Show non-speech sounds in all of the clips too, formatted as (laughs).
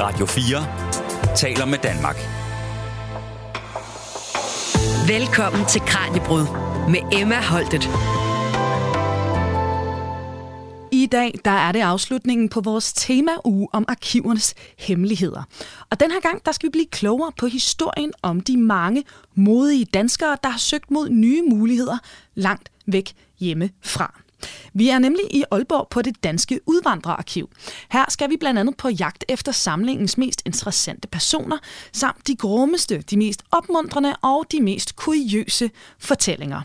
Radio 4 taler med Danmark. Velkommen til Kranjebrud med Emma Holtet. I dag der er det afslutningen på vores tema-uge om arkivernes hemmeligheder. Og den her gang der skal vi blive klogere på historien om de mange modige danskere, der har søgt mod nye muligheder langt væk hjemmefra. Vi er nemlig i Aalborg på det danske udvandrerarkiv. Her skal vi blandt andet på jagt efter samlingens mest interessante personer, samt de grummeste, de mest opmuntrende og de mest kuriøse fortællinger.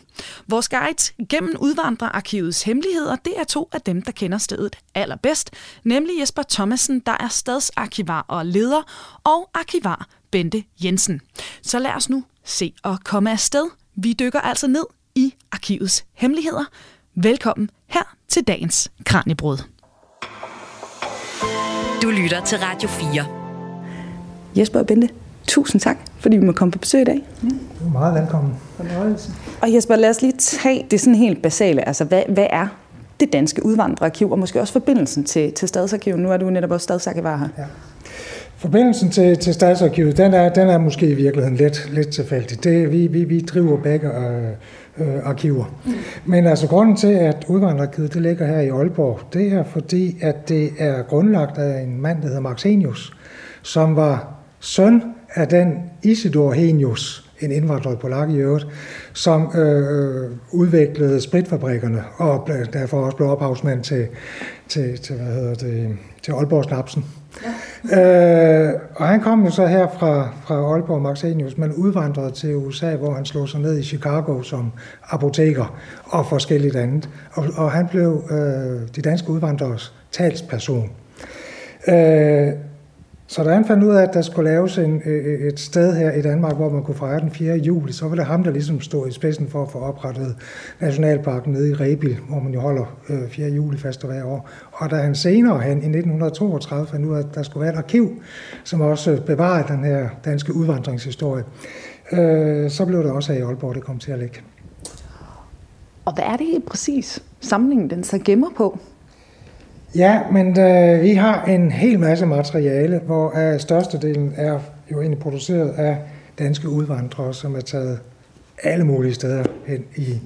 Vores guide gennem udvandrerarkivets hemmeligheder, det er to af dem, der kender stedet allerbedst, nemlig Jesper Thomasen, der er stadsarkivar og leder, og arkivar Bente Jensen. Så lad os nu se og komme afsted. Vi dykker altså ned i arkivets hemmeligheder. Velkommen her til dagens Kranjebrud. Du lytter til Radio 4. Jesper og Bente, tusind tak, fordi vi må komme på besøg i dag. Du er meget velkommen. Og Jesper, lad os lige tage det sådan helt basale. Altså, hvad, hvad er det danske udvandrerarkiv, og måske også forbindelsen til, til Stadsarkivet? Nu er du netop også stadsarkivar her. Ja. Forbindelsen til, til Stadsarkivet, den er, den er måske i virkeligheden lidt, lidt tilfældig. Det, vi, vi, vi driver begge øh, øh, arkiver. Mm. Men altså grunden til, at udvandrerarkivet det ligger her i Aalborg, det er fordi, at det er grundlagt af en mand, der hedder Maxenius, som var søn af den Isidor Henius, en indvandret polak i øvrigt, som øh, udviklede spritfabrikkerne, og derfor også blev ophavsmand til, til, til, hvad hedder det, til Aalborg Snapsen. Ja. Øh, og han kom jo så her fra, fra Aalborg Maxenius, men udvandrede til USA, hvor han slog sig ned i Chicago som apoteker og forskelligt andet. Og, og han blev øh, de danske udvandrers talsperson. Øh, så da han fandt ud af, at der skulle laves en, øh, øh, et sted her i Danmark, hvor man kunne fejre den 4. juli, så var det ham, der ligesom stod i spidsen for at få oprettet Nationalparken nede i Rebil, hvor man jo holder øh, 4. juli fast hver år. Og da han senere hen i 1932 fandt ud af, at der skulle være et arkiv, som også bevarede den her danske udvandringshistorie, så blev det også her i Aalborg, det kom til at ligge. Og hvad er det helt præcis, samlingen den så gemmer på? Ja, men øh, vi har en hel masse materiale, hvor øh, størstedelen er jo egentlig produceret af danske udvandrere, som er taget alle mulige steder hen i,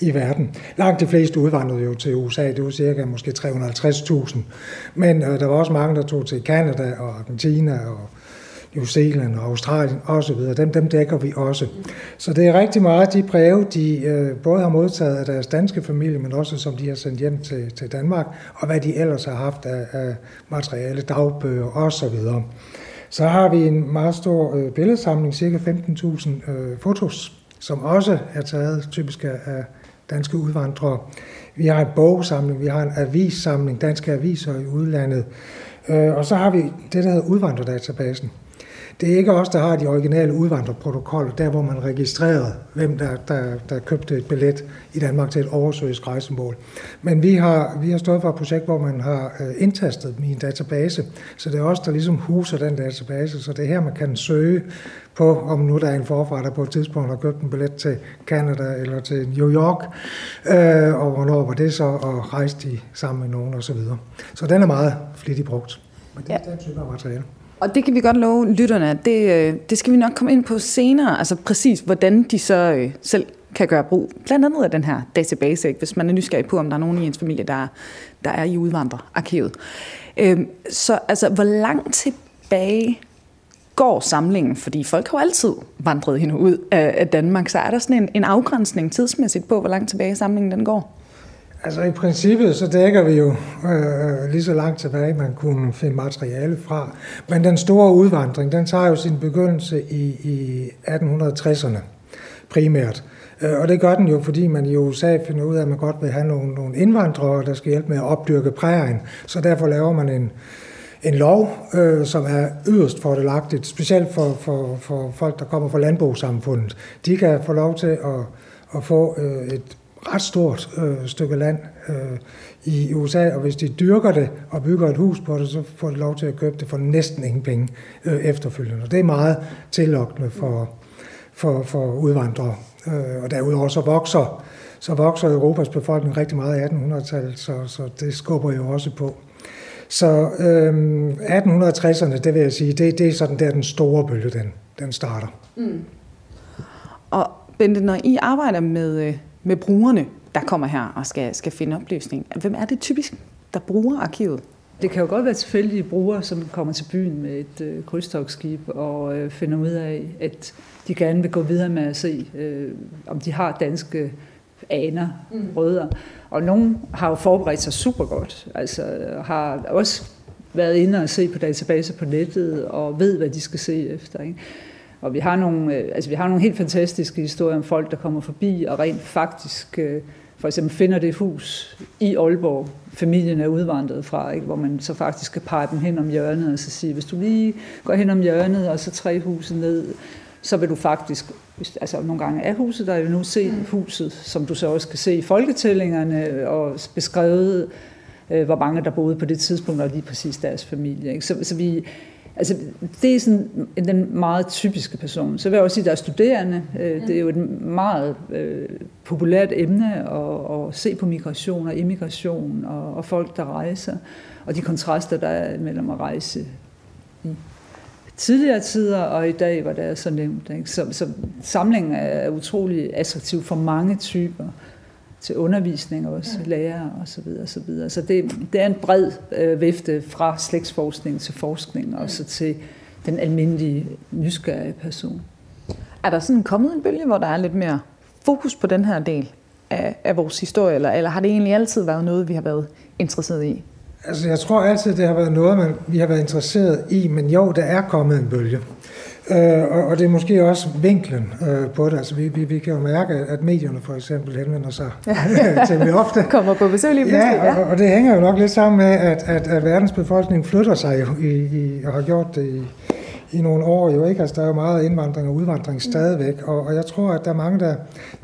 i verden. Langt de fleste udvandrede jo til USA, det var cirka måske 350.000. Men øh, der var også mange, der tog til Canada og Argentina og New Zealand og Australien osv. Dem, dem dækker vi også. Så det er rigtig meget de breve, de øh, både har modtaget af deres danske familie, men også som de har sendt hjem til, til Danmark, og hvad de ellers har haft af, af materiale, dagbøger osv. Så har vi en meget stor øh, billedsamling, cirka 15.000 øh, fotos, som også er taget typisk af danske udvandrere. Vi har en bogsamling, vi har en avissamling, danske aviser i udlandet, øh, og så har vi det, der hedder udvandrerdatabasen. Det er ikke os, der har de originale udvandrerprotokoller, der hvor man registrerede, hvem der, der, der købte et billet i Danmark til et oversøgisk rejsemål. Men vi har, vi har stået for et projekt, hvor man har indtastet dem i en database, så det er os, der ligesom huser den database, så det er her, man kan søge på, om nu der er en forfra, der på et tidspunkt har købt en billet til Canada eller til New York, øh, og hvornår var det så, og rejste de sammen med nogen osv. Så, videre. så den er meget flittigt brugt. Men det er ja. den type af materiale. Og det kan vi godt love lytterne, at det, øh, det skal vi nok komme ind på senere, altså præcis hvordan de så øh, selv kan gøre brug, blandt andet af den her database, ikke? hvis man er nysgerrig på, om der er nogen i ens familie, der, der er i udvandrerarkivet. Øhm, så altså, hvor langt tilbage går samlingen? Fordi folk har jo altid vandret hende ud af, af Danmark, så er der sådan en, en afgrænsning tidsmæssigt på, hvor langt tilbage samlingen den går? Altså i princippet så dækker vi jo øh, lige så langt tilbage, man kunne finde materiale fra. Men den store udvandring, den tager jo sin begyndelse i, i 1860'erne primært. Øh, og det gør den jo, fordi man i USA finder ud af, at man godt vil have nogle, nogle indvandrere, der skal hjælpe med at opdyrke prærien. Så derfor laver man en, en lov, øh, som er yderst fordelagtigt, specielt for, for, for folk, der kommer fra landbrugssamfundet. De kan få lov til at, at få øh, et ret stort øh, stykke land øh, i USA, og hvis de dyrker det og bygger et hus på det, så får de lov til at købe det for næsten ingen penge øh, efterfølgende. Og det er meget tillokkende for, for, for udvandrere. Øh, og derudover så vokser, så vokser Europas befolkning rigtig meget i 1800-tallet, så, så det skubber jo også på. Så øh, 1860'erne, det vil jeg sige, det, det er sådan der den store bølge, den, den starter. Mm. Og Bente, når I arbejder med, øh, med brugerne, der kommer her og skal, skal finde oplysning, hvem er det typisk, der bruger arkivet? Det kan jo godt være tilfældige brugere, som kommer til byen med et øh, krydstogsskib og øh, finder ud af, at de gerne vil gå videre med at se, øh, om de har danske aner, mm. rødder. Og nogle har jo forberedt sig super godt, altså har også været inde og se på databaser på nettet og ved, hvad de skal se efter. Ikke? Og vi har, nogle, øh, altså vi har nogle helt fantastiske historier om folk, der kommer forbi og rent faktisk øh, for eksempel finder det hus i Aalborg, familien er udvandret fra, ikke? hvor man så faktisk kan pege dem hen om hjørnet og så sige, hvis du lige går hen om hjørnet og så tre huse ned, så vil du faktisk, altså nogle gange er huset der jo nu se mm. huset, som du så også kan se i folketællingerne og beskrevet, øh, hvor mange der boede på det tidspunkt, og lige præcis deres familie. Ikke? Så, så vi, Altså, det er sådan den meget typiske person. Så vil jeg også sige, at der er studerende. Øh, det er jo et meget øh, populært emne at, at se på migration og immigration og, og folk, der rejser. Og de kontraster, der er mellem at rejse i tidligere tider og i dag, hvor det er så nemt. Ikke? Så, så samlingen er utrolig attraktiv for mange typer til undervisning også, ja. lærere og så videre, så videre. Så det, det er en bred øh, vifte fra slægtsforskning til forskning, og så til den almindelige nysgerrige person. Er der sådan kommet en bølge, hvor der er lidt mere fokus på den her del af, af vores historie, eller, eller har det egentlig altid været noget, vi har været interesseret i? Altså, jeg tror altid, det har været noget, man, vi har været interesseret i, men jo, der er kommet en bølge. Øh, og, og det er måske også vinklen øh, på det. Altså, vi, vi, vi kan jo mærke, at medierne for eksempel henvender sig (laughs) ja. temmelig ofte. Kommer på besøg lige pludselig. Ja, og, og det hænger jo nok lidt sammen med, at, at, at verdens befolkning flytter sig jo i, i, og har gjort det i, i nogle år jo ikke. Altså, der er jo meget indvandring og udvandring mm. stadigvæk, og, og jeg tror, at der er mange, der,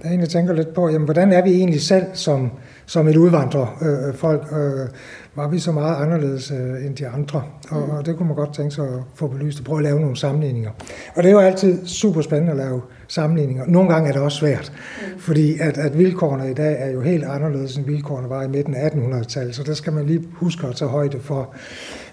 der egentlig tænker lidt på, jamen, hvordan er vi egentlig selv som, som et udvandrerfolk? Øh, øh, var vi så meget anderledes øh, end de andre, og, og det kunne man godt tænke sig at få belyst og prøve at lave nogle sammenligninger. Og det er jo altid super spændende at lave sammenligninger. Nogle gange er det også svært, mm. fordi at, at vilkårene i dag er jo helt anderledes end vilkårene var i midten af 1800-tallet, så der skal man lige huske at tage højde for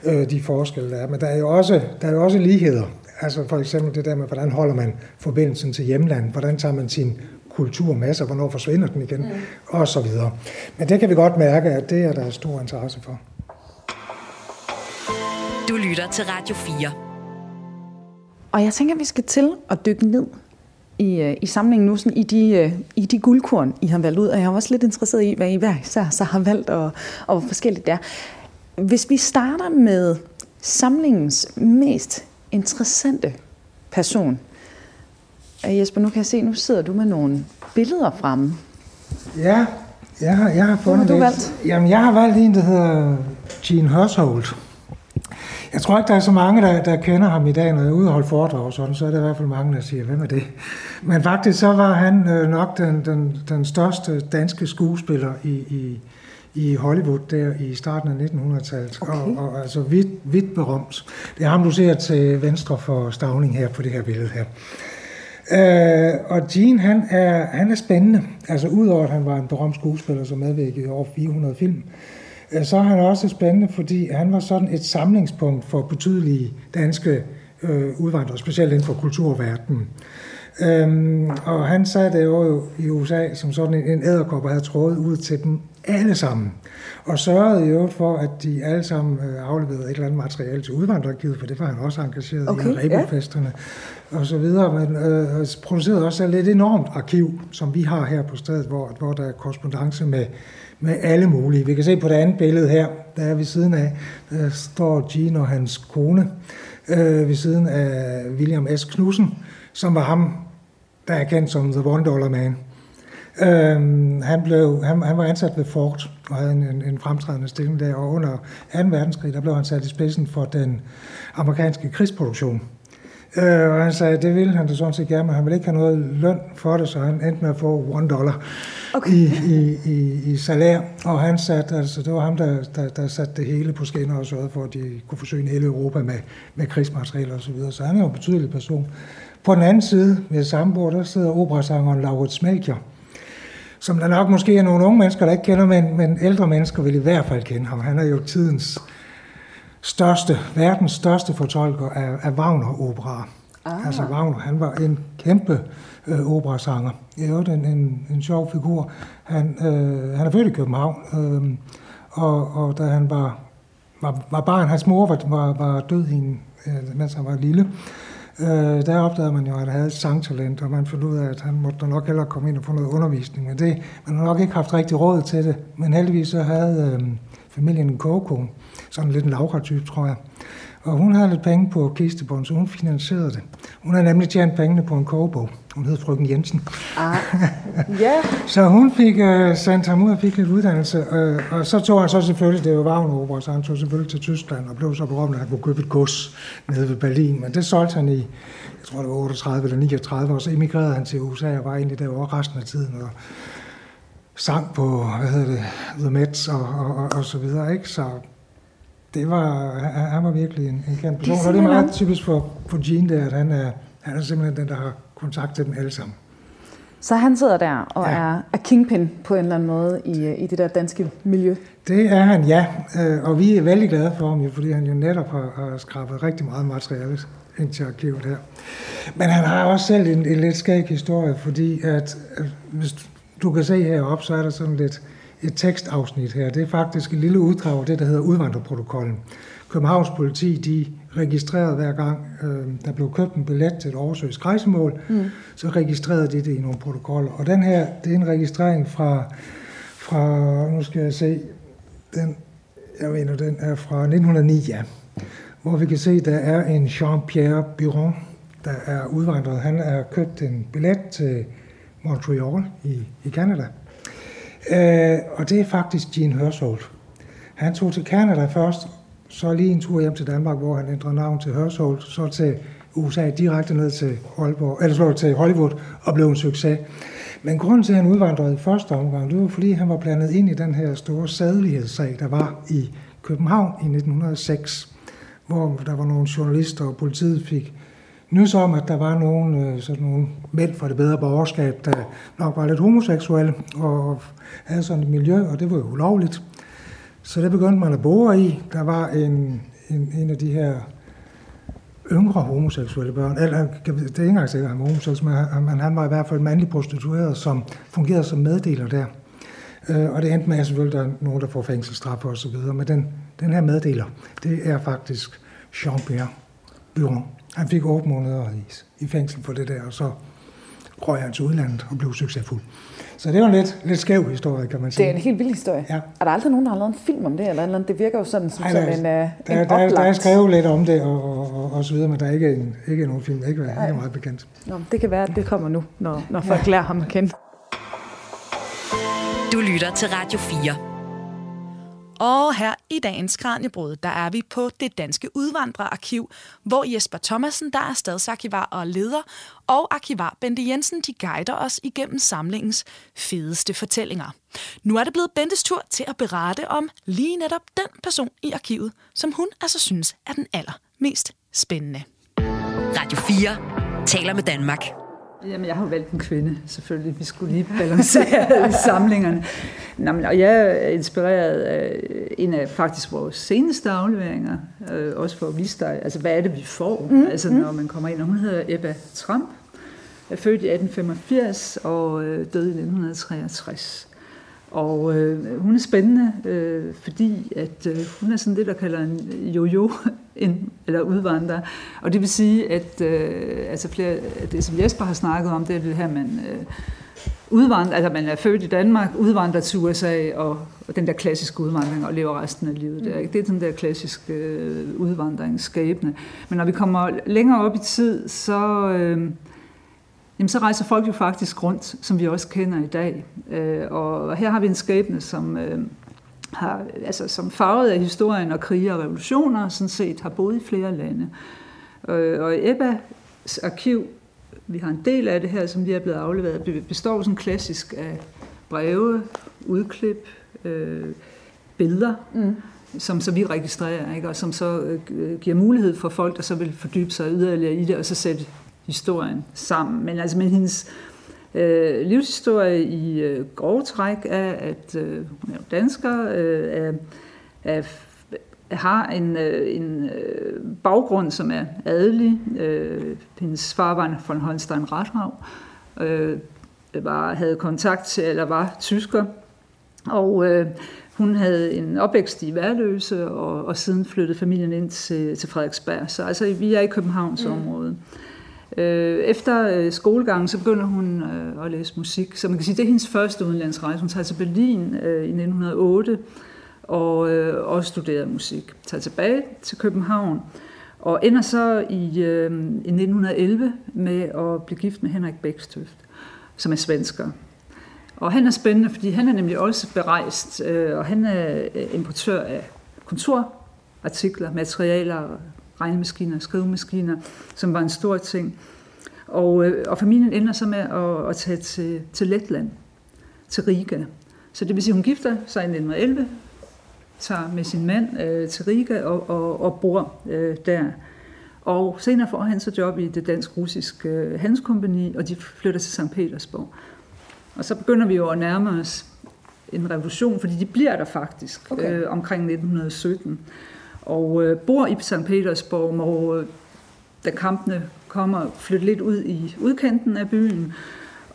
øh, de forskelle, der er. Men der er jo også, der er jo også ligheder. Altså for eksempel det der med, hvordan holder man forbindelsen til hjemlandet, hvordan tager man sin kultur med sig, hvornår forsvinder den igen, mm. og så videre. Men det kan vi godt mærke, at det er der stor interesse for. Du lytter til Radio 4. Og jeg tænker, at vi skal til at dykke ned i, øh, i samlingen nu, sådan i, de, øh, i de guldkorn, I har valgt ud. Og jeg er også lidt interesseret i, hvad I hver især så har valgt, og, og hvor forskelligt det er. Hvis vi starter med samlingens mest interessante person, Jesper, nu kan jeg se, nu sidder du med nogle billeder fremme. Ja, jeg har, jeg har fundet Hvad har du valgt? Jamen, jeg har valgt en, der hedder Gene Household. Jeg tror ikke, der er så mange, der, der kender ham i dag, når jeg er ude og holde foredrag og sådan, så er der i hvert fald mange, der siger, hvem er det? Men faktisk så var han øh, nok den, den, den største danske skuespiller i, i, i Hollywood der i starten af 1900-tallet, okay. og, og altså vidt, vidt berømt. Det er ham, du ser til venstre for Stavning her på det her billede her. Øh, og Gene, han er, han er spændende. Altså udover at han var en berømt skuespiller, som medvirkede i over 400 film, øh, så er han også spændende, fordi han var sådan et samlingspunkt for betydelige danske øh, udvandrere, specielt inden for kulturverdenen. Øhm, og han sad jo i USA som sådan en, en æderkop og havde trådet ud til dem alle sammen. Og sørgede øvrigt for, at de alle sammen øh, afleverede et eller andet materiale til udvandrerarkivet, for det var han også engageret okay, i, Rebofesterne ja. og så videre. Men øh, producerede også et lidt enormt arkiv, som vi har her på stedet, hvor, hvor der er korrespondence med, med alle mulige. Vi kan se på det andet billede her, der er ved siden af, der står Gene og hans kone, øh, ved siden af William S. Knudsen, som var ham, der er kendt som The One Dollar Man. Øhm, han, blev, han, han var ansat ved Ford og havde en, en, en fremtrædende stilling der, og under 2. verdenskrig, der blev han sat i spidsen for den amerikanske krigsproduktion. Øh, og han sagde, det ville han da sådan set gerne, men han ville ikke have noget løn for det, så han endte med at få one dollar okay. i, i, i, i salær. Og han satte, altså det var ham, der, der, der satte det hele på skinner og sørgede for, at de kunne forsyne hele Europa med, med krigsmaterialer osv. Så, videre. så han er jo en betydelig person. På den anden side ved samme bord, der sidder operasangeren Laurits Melchior, som der nok måske er nogle unge mennesker, der ikke kender, men, men ældre mennesker vil i hvert fald kende ham. Han er jo tidens største, verdens største fortolker af, af Wagner-operaer. Ah. Altså Wagner, han var en kæmpe øh, operasanger. I øvrigt en, en, en sjov figur. Han, øh, han er født i København, øh, og, og da han var, var, var barn, hans mor var, var, var død, hende, øh, mens han var lille, øh, der opdagede man jo, at han havde et sangtalent, og man fandt ud af, at han måtte nok hellere komme ind og få noget undervisning. Men det, man har nok ikke haft rigtig råd til det, men heldigvis så havde øh, familien en kogekone, sådan lidt en Laura-type, tror jeg. Og hun havde lidt penge på kistebånd, så hun finansierede det. Hun havde nemlig tjent pengene på en kogebog. Hun hed Frøken Jensen. Ah, (laughs) ja. så hun fik uh, sendt ham ud og fik lidt uddannelse. Uh, og så tog han så selvfølgelig, det var Wagner så han tog selvfølgelig til Tyskland og blev så berømt, at han kunne købe et gods nede ved Berlin. Men det solgte han i, jeg tror det var 38 eller 39, og så emigrerede han til USA og var egentlig derovre resten af tiden. Og sang på, hvad hedder det, The Mets og, og, og, og så videre, ikke? Så det var, han var virkelig en, en kendt person, og det er meget typisk for, for Gene der, at han er, han er simpelthen den, der har kontakt til dem alle sammen. Så han sidder der og ja. er, er kingpin på en eller anden måde i, i det der danske miljø? Det er han, ja. Øh, og vi er vældig glade for ham, fordi han jo netop har, har skrabet rigtig meget materiale ind til arkivet her. Men han har også selv en, en lidt skæg historie, fordi at, hvis du kan se heroppe, så er der sådan lidt et tekstafsnit her. Det er faktisk et lille uddrag af det, der hedder udvandrerprotokollen. Københavns politi, de registrerede hver gang, øh, der blev købt en billet til et oversøgt rejsemål, mm. så registrerede de det i nogle protokoller. Og den her, det er en registrering fra, fra nu skal jeg se, den, jeg mener, den er fra 1909, ja. Hvor vi kan se, der er en Jean-Pierre Biron, der er udvandret. Han har købt en billet til Montreal i, i Canada. Øh, og det er faktisk Gene Hørsholt. Han tog til Canada først, så lige en tur hjem til Danmark, hvor han ændrede navn til Hørsholt, så til USA direkte ned til, Aalborg, eller så til Hollywood og blev en succes. Men grunden til, at han udvandrede i første omgang, det var fordi, han var blandet ind i den her store sædelighedssag, der var i København i 1906, hvor der var nogle journalister, og politiet fik nys om, at der var nogle, øh, sådan nogle mænd fra det bedre borgerskab, der nok var lidt homoseksuelle og havde sådan et miljø, og det var jo ulovligt. Så det begyndte man at bore i. Der var en, en, en af de her yngre homoseksuelle børn, eller det er ikke engang sikkert, at han var homoseksuel, men han var i hvert fald mandlig prostitueret, som fungerede som meddeler der. Øh, og det endte med, at selvfølgelig der er nogen, der får fængselsstraf og så videre. Men den, den her meddeler, det er faktisk Jean-Pierre Byron. Han fik 8 måneder i, i fængsel for det der, og så røg han til udlandet og blev succesfuld. Så det var en lidt, lidt skæv historie, kan man sige. Det er en helt vild historie. Ja. Er der aldrig nogen, der har lavet en film om det? Eller, eller det virker jo sådan som, Ej, der, som en, uh, der, en der, der er skrevet lidt om det og, og, og, og så videre, men der er ikke, en, ikke nogen film, ikke, ikke er meget bekendt. Nå, det kan være, at det kommer nu, når, når folk ja. lærer ham at kende. Du lytter til Radio 4. Og her i dagens Kranjebrud, der er vi på det Danske Udvandrerarkiv, hvor Jesper Thomasen, der er stadsarkivar og leder, og arkivar Bente Jensen, de guider os igennem samlingens fedeste fortællinger. Nu er det blevet Bentes tur til at berette om lige netop den person i arkivet, som hun altså synes er den allermest spændende. Radio 4 taler med Danmark. Jamen, jeg har jo valgt en kvinde, selvfølgelig. Vi skulle lige balancere (laughs) samlingerne. Nå, men, og jeg er inspireret af en af faktisk vores seneste afleveringer, øh, også for at vise dig, altså hvad er det, vi får, mm, altså når man kommer ind. Og hun hedder Ebba Trump, er født i 1885 og øh, døde i 1963. Og øh, hun er spændende, øh, fordi at øh, hun er sådan det, der kalder en jojo, (laughs) en, eller udvandrer. Og det vil sige, at øh, altså flere, det, som Jesper har snakket om, det er det her, man øh, udvandrer, altså man er født i Danmark, udvandrer til USA, og, og den der klassiske udvandring, og lever resten af livet der. Det er den der klassiske øh, udvandringsskabende. Men når vi kommer længere op i tid, så... Øh, jamen så rejser folk jo faktisk rundt, som vi også kender i dag. Øh, og her har vi en skæbne, som, øh, har, altså, som farvet af historien og krige og revolutioner, sådan set har boet i flere lande. Øh, og Ebbas arkiv, vi har en del af det her, som lige er blevet afleveret, består sådan klassisk af breve, udklip, øh, billeder, mm. som så vi registrerer, ikke? og som så øh, giver mulighed for folk, der så vil fordybe sig yderligere i det, og så sætte historien sammen. Men altså, men hendes øh, livshistorie i øh, grove træk er, at øh, hun er dansker, øh, er, er har en, øh, en øh, baggrund, som er adelig. Øh, hendes far var von Holstein Rathav, øh, var, havde kontakt til, eller var tysker, og øh, hun havde en opvækst i Værløse, og, og siden flyttede familien ind til, til Frederiksberg. Så altså, vi er i Københavns mm. Øh, efter øh, skolegangen, så begynder hun øh, at læse musik. Så man kan sige, det er hendes første udenlandsrejse. Hun tager til Berlin øh, i 1908 og øh, også studerer musik. Tager tilbage til København og ender så i, øh, i 1911 med at blive gift med Henrik Bækstøft, som er svensker. Og han er spændende, fordi han er nemlig også berejst, øh, og han er øh, importør af kontorartikler, materialer, regnemaskiner, skrivemaskiner, som var en stor ting. Og, øh, og familien ender så med at, at tage til, til Letland, til Riga. Så det vil sige, at hun gifter sig i 1911, tager med sin mand øh, til Riga og, og, og bor øh, der. Og senere får han så job i det dansk-russiske øh, handelskompani, og de flytter til St. Petersborg. Og så begynder vi jo at nærme os en revolution, fordi de bliver der faktisk okay. øh, omkring 1917. Og øh, bor i St. Petersborg, må, øh, da kampene kommer, flytte lidt ud i udkanten af byen.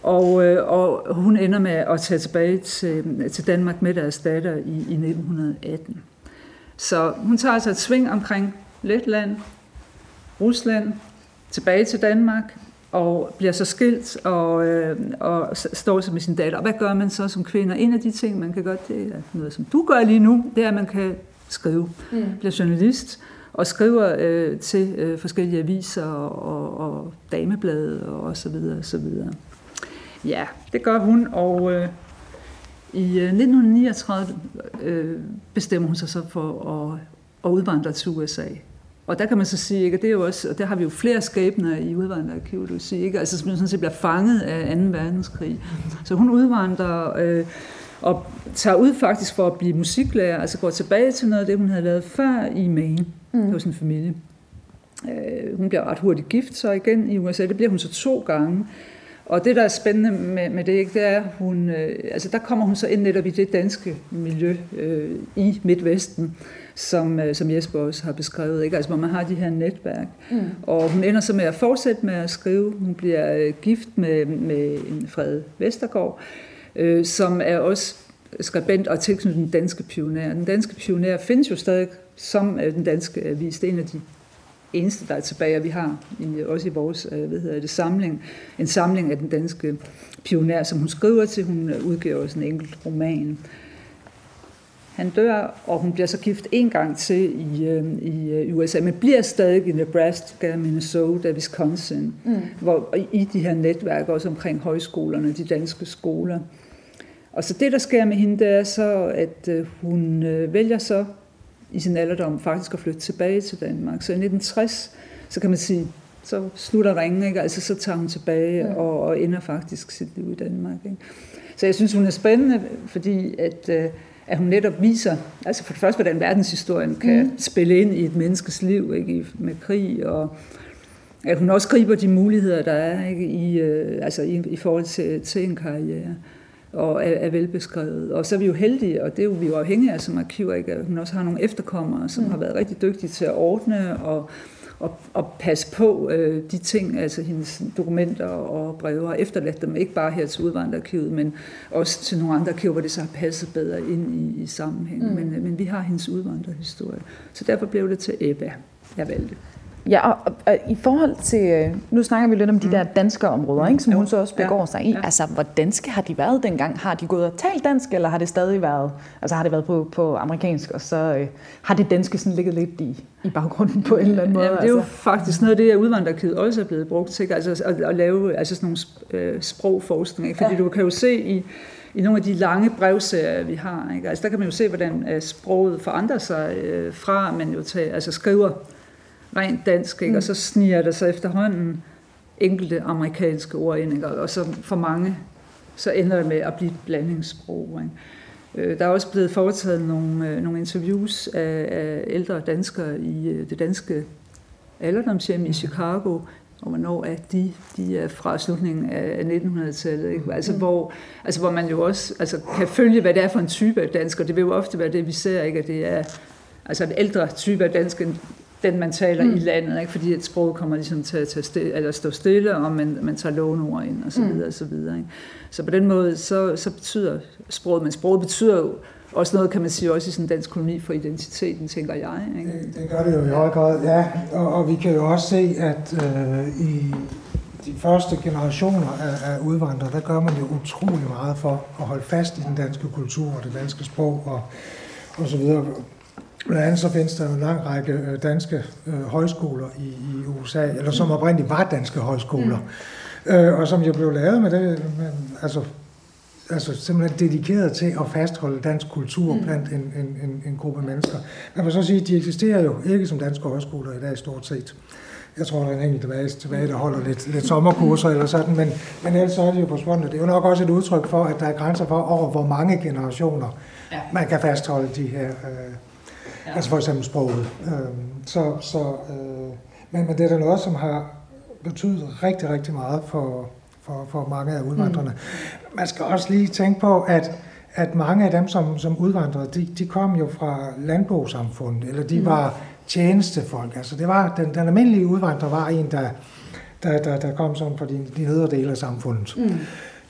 Og, øh, og hun ender med at tage tilbage til, til Danmark med deres datter i, i 1918. Så hun tager altså et sving omkring Letland, Rusland, tilbage til Danmark, og bliver så skilt og, øh, og står så med sin datter. Og hvad gør man så som kvinde? En af de ting, man kan gøre, det er noget, som du gør lige nu, det er, at man kan skrive. Mm. Bliver journalist og skriver øh, til øh, forskellige aviser og, og, og dameblade og så videre, så videre. Ja, det gør hun, og øh, i øh, 1939 øh, bestemmer hun sig så for at, at udvandre til USA. Og der kan man så sige, ikke, og det er jo også, og der har vi jo flere skæbner i udvandrerarkivet, du siger, ikke, altså som sådan set bliver fanget af 2. verdenskrig. Så hun udvandrer øh, og tager ud faktisk for at blive musiklærer, altså går tilbage til noget af det, hun havde lavet før i Maine mm. hos en familie. Øh, hun bliver ret hurtigt gift så igen i USA, det bliver hun så to gange. Og det, der er spændende med, med det, ikke, det er, hun, øh, altså der kommer hun så ind netop i det danske miljø øh, i Midtvesten, som, øh, som Jesper også har beskrevet, ikke? Altså, hvor man har de her netværk. Mm. Og hun ender så med at fortsætte med at skrive. Hun bliver øh, gift med, med en Fred Vestergaard, øh, som er også skribent og tilknyttet den danske pioner. Den danske pioner findes jo stadig som øh, den danske avis. Det er en af de eneste, der er tilbage, og vi har i, også i vores øh, hvad hedder det, samling, en samling af den danske pioner, som hun skriver til. Hun udgiver også en enkelt roman. Han dør, og hun bliver så gift en gang til i, øh, i USA, men bliver stadig i Nebraska, Minnesota, Wisconsin, mm. hvor, i de her netværk, også omkring højskolerne, de danske skoler. Og så det, der sker med hende, det er så, at hun vælger så i sin alderdom faktisk at flytte tilbage til Danmark. Så i 1960, så kan man sige, så slutter ringen, ikke? Altså, så tager hun tilbage ja. og, og ender faktisk sit liv i Danmark. Ikke? Så jeg synes, hun er spændende, fordi at, øh, at hun netop viser, altså for det første, hvordan verdenshistorien kan mm. spille ind i et menneskes liv ikke? med krig, og at hun også griber de muligheder, der er ikke? I, øh, altså i, i forhold til, til en karriere og er, er velbeskrevet. Og så er vi jo heldige, og det er jo vi jo afhængige af som arkiver, ikke? at hun også har nogle efterkommere, som mm. har været rigtig dygtige til at ordne og, og, og passe på øh, de ting, altså hendes dokumenter og breve, og efterladt dem ikke bare her til udvandrerarkivet, men også til nogle andre arkiver, hvor det så har passet bedre ind i, i sammenhæng. Mm. Men, men vi har hendes udvandrerhistorie. Så derfor blev det til Ebba, jeg valgte. Ja, og, og, og i forhold til, øh, nu snakker vi lidt om de mm. der danske områder, ikke, som jo. hun så også begår ja. sig i. Ja. Altså, hvor danske har de været dengang? Har de gået og talt dansk, eller har det stadig været, altså har det været på, på amerikansk, og så øh, har det danske sådan ligget lidt i, i baggrunden på en eller anden måde? Jamen, det er jo altså. faktisk noget af det, at udvandrerkivet også er blevet brugt til, altså at, at lave altså sådan nogle øh, sprogforskning, ikke? fordi ja. du kan jo se i, i nogle af de lange brevserier, vi har. Ikke? Altså, der kan man jo se, hvordan øh, sproget forandrer sig øh, fra, man jo tager, altså skriver rent dansk, ikke? Mm. og så sniger der sig efterhånden enkelte amerikanske ord ind, ikke? og så for mange, så ender det med at blive et blandingssprog. Ikke? Øh, der er også blevet foretaget nogle, øh, nogle interviews af, af ældre danskere i øh, det danske alderdomshjem i mm. Chicago, og hvornår er de? De er fra slutningen af 1900-tallet, ikke? Altså, mm. hvor, altså, hvor man jo også altså, kan følge, hvad det er for en type af dansker. Det vil jo ofte være det, vi ser, ikke? at det er altså en ældre type af dansk, end den man taler mm. i landet, ikke? fordi et sprog kommer ligesom til at tage stille, eller stå stille, og man, man tager låneord ind, og så videre, mm. og så videre. Ikke? Så på den måde, så, så betyder sproget, men sproget betyder jo også noget, kan man sige, også i sådan en dansk koloni for identiteten, tænker jeg. Ikke? Det, det gør det jo i høj grad, ja. Og, og vi kan jo også se, at øh, i de første generationer af, af udvandrere, der gør man jo utrolig meget for at holde fast i den danske kultur og det danske sprog og, og så videre. Blandt andet så findes der en lang række øh, danske øh, højskoler i, i USA, eller som oprindeligt var danske højskoler, mm. øh, og som jo blev lavet med det, med, altså, altså simpelthen dedikeret til at fastholde dansk kultur mm. blandt en, en, en, en gruppe mennesker. Man vil så sige, at de eksisterer jo ikke som danske højskoler i dag stort set. Jeg tror, der er en enkelt tilbage, tilbage der holder lidt, lidt sommerkurser eller sådan, men, men ellers så er de jo forsvundet. Det er jo nok også et udtryk for, at der er grænser for over, hvor mange generationer ja. man kan fastholde de her øh, Ja. Altså for eksempel sproget. Øh, så, så, øh, men, men det er da noget, som har betydet rigtig, rigtig meget for, for, for mange af udvandrerne. Mm. Man skal også lige tænke på, at, at mange af dem, som, som udvandrede, de, de kom jo fra landbrugssamfundet, eller de mm. var tjenestefolk. Altså det var, den, den almindelige udvandrer var en, der, der, der, der kom sådan fra de, de nedre dele af samfundet. Mm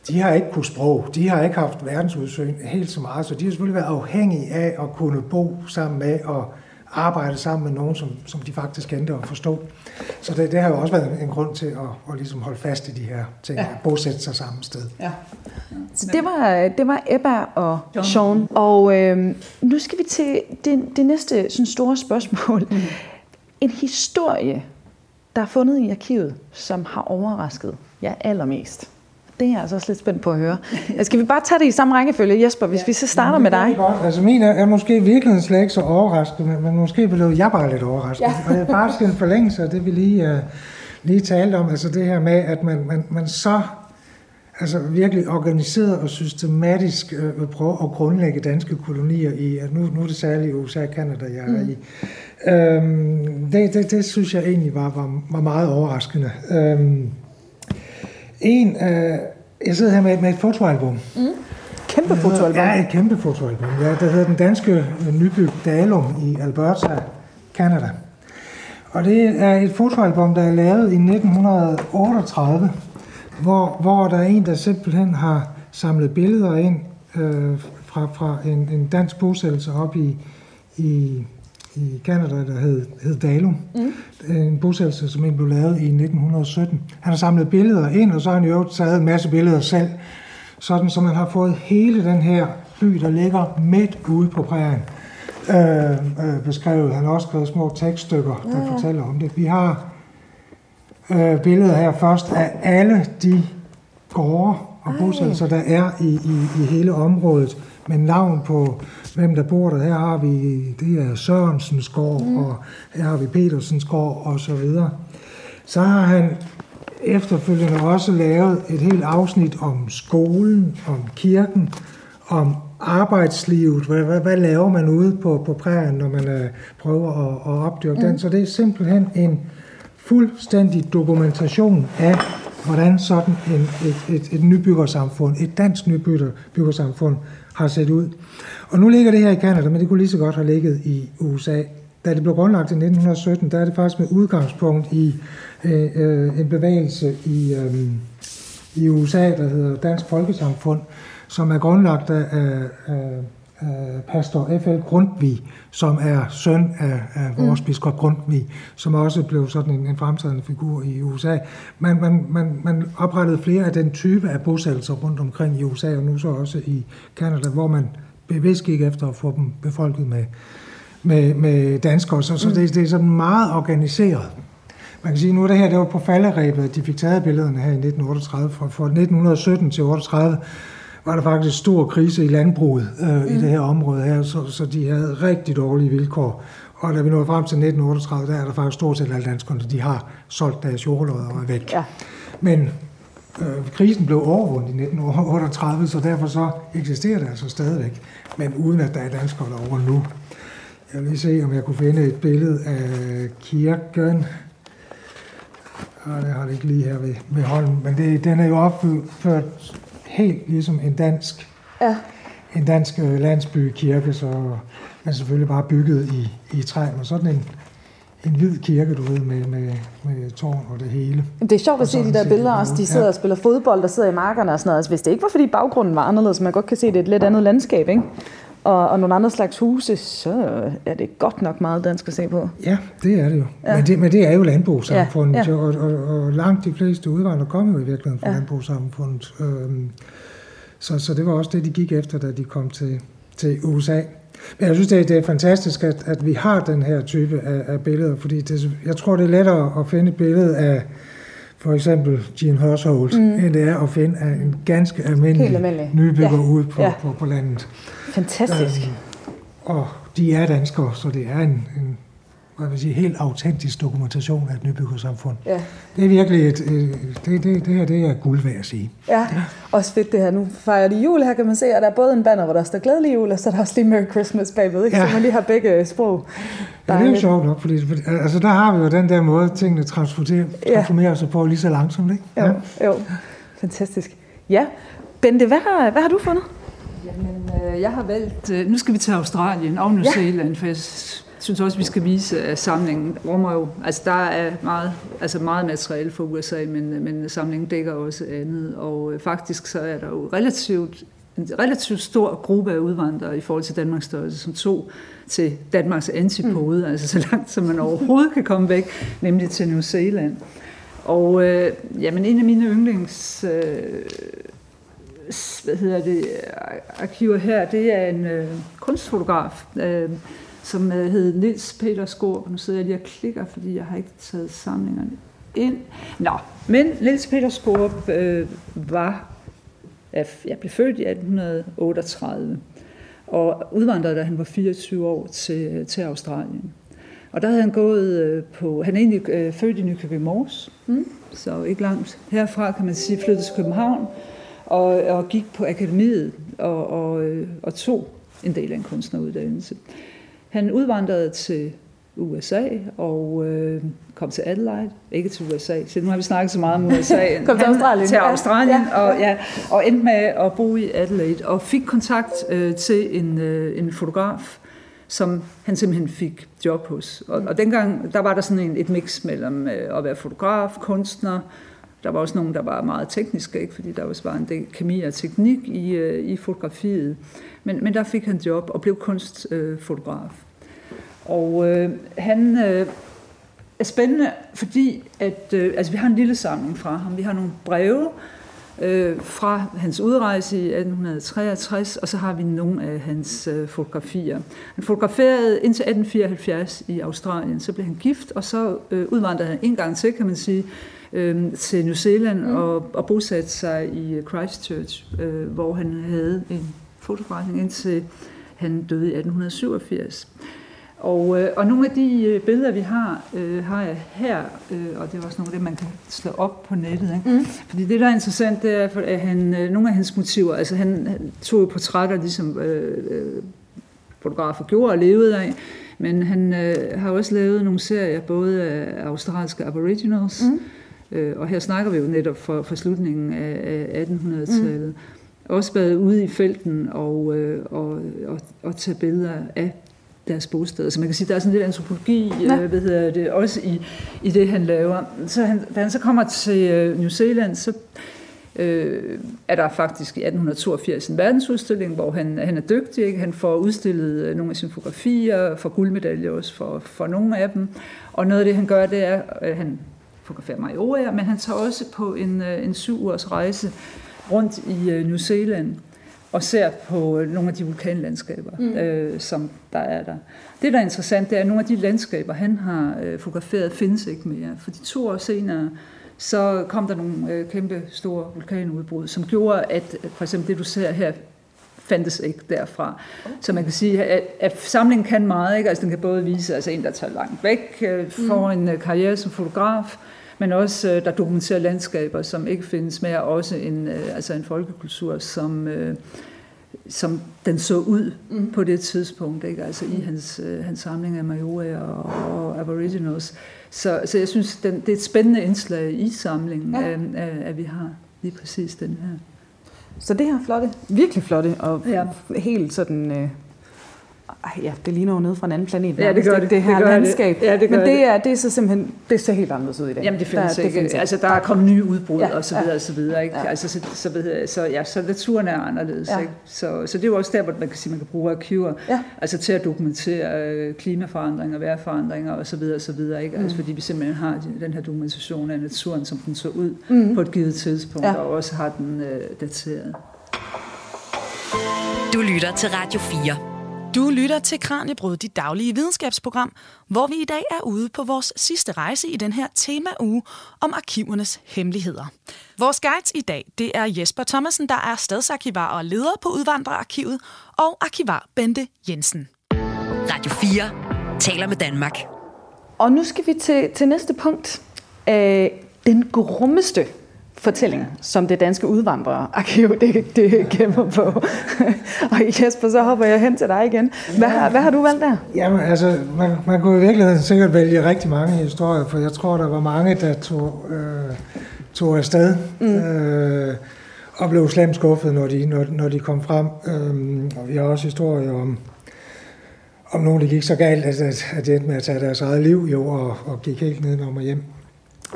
de har ikke kunnet sprog, de har ikke haft verdensudsyn helt så meget, så de har selvfølgelig været afhængige af at kunne bo sammen med og arbejde sammen med nogen, som, som de faktisk kendte at forstå. Så det, det har jo også været en grund til at, at ligesom holde fast i de her ting, ja. at bosætte sig samme sted. Ja. Så det var, det var Ebba og John. Sean. Og øh, nu skal vi til det, det næste sådan store spørgsmål. Mm. En historie, der er fundet i arkivet, som har overrasket jer allermest det er jeg altså også lidt spændt på at høre. Skal vi bare tage det i samme rækkefølge, Jesper, hvis ja, vi så starter med dig? Godt. Altså min er, er måske virkelig slet ikke så overrasket, men, måske blev jeg bare lidt overrasket. Ja. og det er faktisk en forlængelse af det, vi lige, uh, lige talte om. Altså det her med, at man, man, man så altså virkelig organiseret og systematisk øh, vil prøve at grundlægge danske kolonier i, at nu, nu er det særligt USA og Canada, jeg er mm. i. Øhm, det, det, det synes jeg egentlig var, var, var meget overraskende. Øhm, en, øh, jeg sidder her med, med et fotoalbum. Mm. Kæmpe fotoalbum? Ja, et kæmpe fotoalbum. Ja, der hedder Den Danske Nybyg Dalum i Alberta, Canada. Og det er et fotoalbum, der er lavet i 1938, hvor, hvor der er en, der simpelthen har samlet billeder ind øh, fra, fra en, en dansk bosættelse op i, i i Canada, der hed, hed Dalum. Mm. En bosættelse, som blev lavet i 1917. Han har samlet billeder ind, og så har han jo taget en masse billeder selv. Sådan, så man har fået hele den her by, der ligger midt ude på prærien, øh, øh, beskrevet. Han har også skrevet små tekststykker, der ja. fortæller om det. Vi har øh, billeder her først af alle de gårde og bosættelser, der er i, i, i hele området, med navn på hvem der bor der. Her har vi, det er Sørensens gård, mm. og her har vi Petersens gård, og så videre. Så har han efterfølgende også lavet et helt afsnit om skolen, om kirken, om arbejdslivet. Hvad, hvad, hvad laver man ude på, på prærien, når man uh, prøver at, at opdyrke mm. den? Så det er simpelthen en fuldstændig dokumentation af, hvordan sådan en, et, et, et nybyggersamfund, et dansk nybyggersamfund, har set ud. Og nu ligger det her i Canada, men det kunne lige så godt have ligget i USA. Da det blev grundlagt i 1917, der er det faktisk med udgangspunkt i øh, øh, en bevægelse i, øh, i USA, der hedder Dansk Folkesamfund, som er grundlagt af, Øh, af pastor F.L. Grundtvig, som er søn af, af vores mm. biskop Grundtvig, som også blev sådan en, en fremtrædende figur i USA. Man, man, man, man oprettede flere af den type af bosættelser rundt omkring i USA, og nu så også i Canada, hvor man bevidst gik efter at få dem befolket med, med, med danskere. Så, så mm. det, det er sådan meget organiseret. Man kan sige, nu er det her, det var på falderæbet, at de fik taget billederne her i 1938. Fra, fra 1917 til 38 var der faktisk stor krise i landbruget øh, mm. i det her område her, så, så de havde rigtig dårlige vilkår. Og da vi nåede frem til 1938, der er der faktisk stort set alle danskerne, de har solgt deres jordlodder og er væk. Ja. Men øh, krisen blev overvundet i 1938, så derfor så eksisterer det altså stadigvæk, men uden at der er danskere derovre nu. Jeg vil lige se, om jeg kunne finde et billede af kirken. Og det har det ikke lige her ved, ved hånden, men det, den er jo opført helt ligesom en dansk, ja. en dansk øh, landsbykirke, så man selvfølgelig bare bygget i, i træ, men sådan en, en hvid kirke, du ved, med, med, med tårn og det hele. Det er sjovt at se de der billeder også. De sidder ja. og spiller fodbold, der sidder i markerne og sådan noget. Altså, hvis det ikke var, fordi baggrunden var anderledes, man godt kan se, det er et lidt andet landskab, ikke? Og, og nogle andre slags huse, så er det godt nok meget dansk at se på. Ja, det er det jo. Ja. Men, det, men det er jo landbrugssamfundet, ja, ja. Og, og, og langt de fleste udvandrere kommer jo i virkeligheden fra ja. landbrugssamfundet. Øhm, så, så det var også det, de gik efter, da de kom til, til USA. Men jeg synes, det er, det er fantastisk, at, at vi har den her type af, af billeder, fordi det, jeg tror, det er lettere at finde et billede af for eksempel Jean Hørsholt, mm. end det er at finde en ganske almindelig, almindelig. nybygger ja. ude på, ja. på, på landet. Fantastisk. Øhm, og de er danskere, så det er en, en hvad vil sige, helt autentisk dokumentation af et nybyggersamfund. Ja. Det er virkelig et, det, det, det her det er guld værd at sige. Ja, ja, også fedt det her. Nu fejrer de jul her, kan man se, og der er både en banner, hvor der står glædelig jul, og så er der også lige Merry Christmas bagved, ikke? Ja. så man lige har begge sprog. Ja, det er jo sjovt nok, fordi altså, der har vi jo den der måde, tingene transformerer, transformerer sig på lige så langsomt. Ikke? Ja. Jo, jo, fantastisk. Ja, Bente, hvad har, hvad har du fundet? Jamen, øh, jeg har valgt, øh, nu skal vi til Australien og New Zealand, for jeg synes også, vi skal vise, at samlingen rummer jo, altså der er meget, altså meget materiale for USA, men, men samlingen dækker også andet, og øh, faktisk så er der jo relativt en relativt stor gruppe af udvandrere i forhold til Danmarks størrelse, som tog til Danmarks antipode, mm. altså så langt som man overhovedet kan komme væk, nemlig til New Zealand. Og øh, jamen, en af mine yndlings øh, hvad hedder det, arkiver her, det er en øh, kunstfotograf, øh, som øh, hed Nils Peter Skor. Nu sidder jeg lige og klikker, fordi jeg har ikke taget samlingerne ind. Nå, men Nils Peter Skor øh, var, jeg blev født i 1838, og udvandrede, da han var 24 år til, til Australien. Og der havde han gået øh, på, han er egentlig øh, født i Nykøbing Mors, mm. så ikke langt herfra kan man sige, flyttede til København, og, og gik på akademiet og, og, øh, og tog en del af en kunstneruddannelse. Han udvandrede til USA og øh, kom til Adelaide, ikke til USA, så nu har vi snakket så meget om USA. (laughs) kom til Australien. Til Australien, ja. Og, ja, og endte med at bo i Adelaide, og fik kontakt øh, til en, øh, en fotograf, som han simpelthen fik job hos. Og, og dengang, der var der sådan en, et mix mellem øh, at være fotograf, kunstner, der var også nogen, der var meget tekniske, ikke? fordi der også var en del kemi og teknik i, øh, i fotografiet. Men, men der fik han job og blev kunstfotograf. Og øh, han øh, er spændende, fordi at, øh, altså, vi har en lille samling fra ham. Vi har nogle breve øh, fra hans udrejse i 1863, og så har vi nogle af hans øh, fotografier. Han fotograferede indtil 1874 i Australien, så blev han gift, og så øh, udvandrede han en gang til, kan man sige, øh, til New Zealand mm. og, og bosatte sig i Christchurch, øh, hvor han havde en fotoforretning indtil han døde i 1887. Og, øh, og nogle af de øh, billeder, vi har, øh, har jeg her, øh, og det er også nogle af det, man kan slå op på nettet. Ikke? Mm. Fordi det, der er interessant, det er, at han, øh, nogle af hans motiver, altså han, han tog jo portrætter, ligesom øh, øh, fotografer gjorde og levede af, men han øh, har også lavet nogle serier, både af australske aboriginals, mm Øh, og her snakker vi jo netop for, for slutningen af, af 1800-tallet. Mm. Også været ude i felten og, øh, og, og, og tage billeder af deres bosteder. Så man kan sige, der er sådan lidt antropologi, ja. øh, hvad hedder det, også i, i det, han laver. Så han, da han så kommer til øh, New Zealand, så øh, er der faktisk i 1882 en verdensudstilling, hvor han, han er dygtig. Ikke? Han får udstillet øh, nogle af sine fotografier, får guldmedaljer også for, for nogle af dem. Og noget af det, han gør, det er, at øh, han fotograferer Majoria, men han tager også på en, øh, en syv ugers rejse rundt i øh, New Zealand og ser på øh, nogle af de vulkanlandskaber, mm. øh, som der er der. Det, der er interessant, det er, at nogle af de landskaber, han har øh, fotograferet, findes ikke mere. For de to år senere, så kom der nogle øh, kæmpe store vulkanudbrud, som gjorde, at for eksempel det, du ser her, fandtes ikke derfra. Okay. Så man kan sige, at, at samlingen kan meget. Ikke? Altså, den kan både vise altså en, der tager langt væk, øh, får mm. en karriere som fotograf, men også øh, der dokumenterer landskaber, som ikke findes mere, også en, øh, altså en folkekultur, som, øh, som den så ud mm. på det tidspunkt, ikke? altså i hans, øh, hans samling af Maori og, og Aboriginals. Så, så jeg synes, den, det er et spændende indslag i samlingen, ja. at, at vi har lige præcis den her. Så det her flotte, virkelig flotte og Ja. helt sådan... Øh, ej, ja, det ligner jo noget fra en anden planet. Ja, det gør det. Det her Det gør det. landskab. Ja, det gør Men det det. er, det er så simpelthen, det ser helt anderledes ud i dag. Jamen det findes der, ikke. findes altså der er kommet nye udbrud Ja, og så videre og så videre. Ikke? Ja. Altså, så, så, ved jeg, så, ja, så naturen er anderledes. Ja. Ikke? Så, så det er jo også der, hvor man kan sige, man kan bruge arkiver Ja. altså til at dokumentere øh, klimaforandringer, vejrforandringer og så videre og så videre. Ikke? Altså, Mm. fordi vi simpelthen har de- den her dokumentation af naturen, som den så ud Mm. på et givet tidspunkt, ja. og også har den øh, dateret. Du lytter til Radio 4. Du lytter til Kranjebrud, dit daglige videnskabsprogram, hvor vi i dag er ude på vores sidste rejse i den her temauge om arkivernes hemmeligheder. Vores guides i dag, det er Jesper Thomasen, der er stadsarkivar og leder på Udvandrerarkivet, og arkivar Bente Jensen. Radio 4 taler med Danmark. Og nu skal vi til, til næste punkt. Øh, den grummeste fortælling, som det danske udvandrerarkiv (laughs) det, det gemmer på. og Jesper, så hopper jeg hen til dig igen. Hvad, har- hvad har du valgt der? Jamen, altså, man, man kunne i virkeligheden sikkert vælge rigtig mange historier, for jeg tror, der var mange, der tog, øh, tog afsted mm. øh, og blev slemt skuffet, når de, når, når de kom frem. Øh, og vi har også historier om, om nogen, der gik så galt, at, at, at de endte med at tage deres eget liv jo, og, og gik helt nedenom og hjem.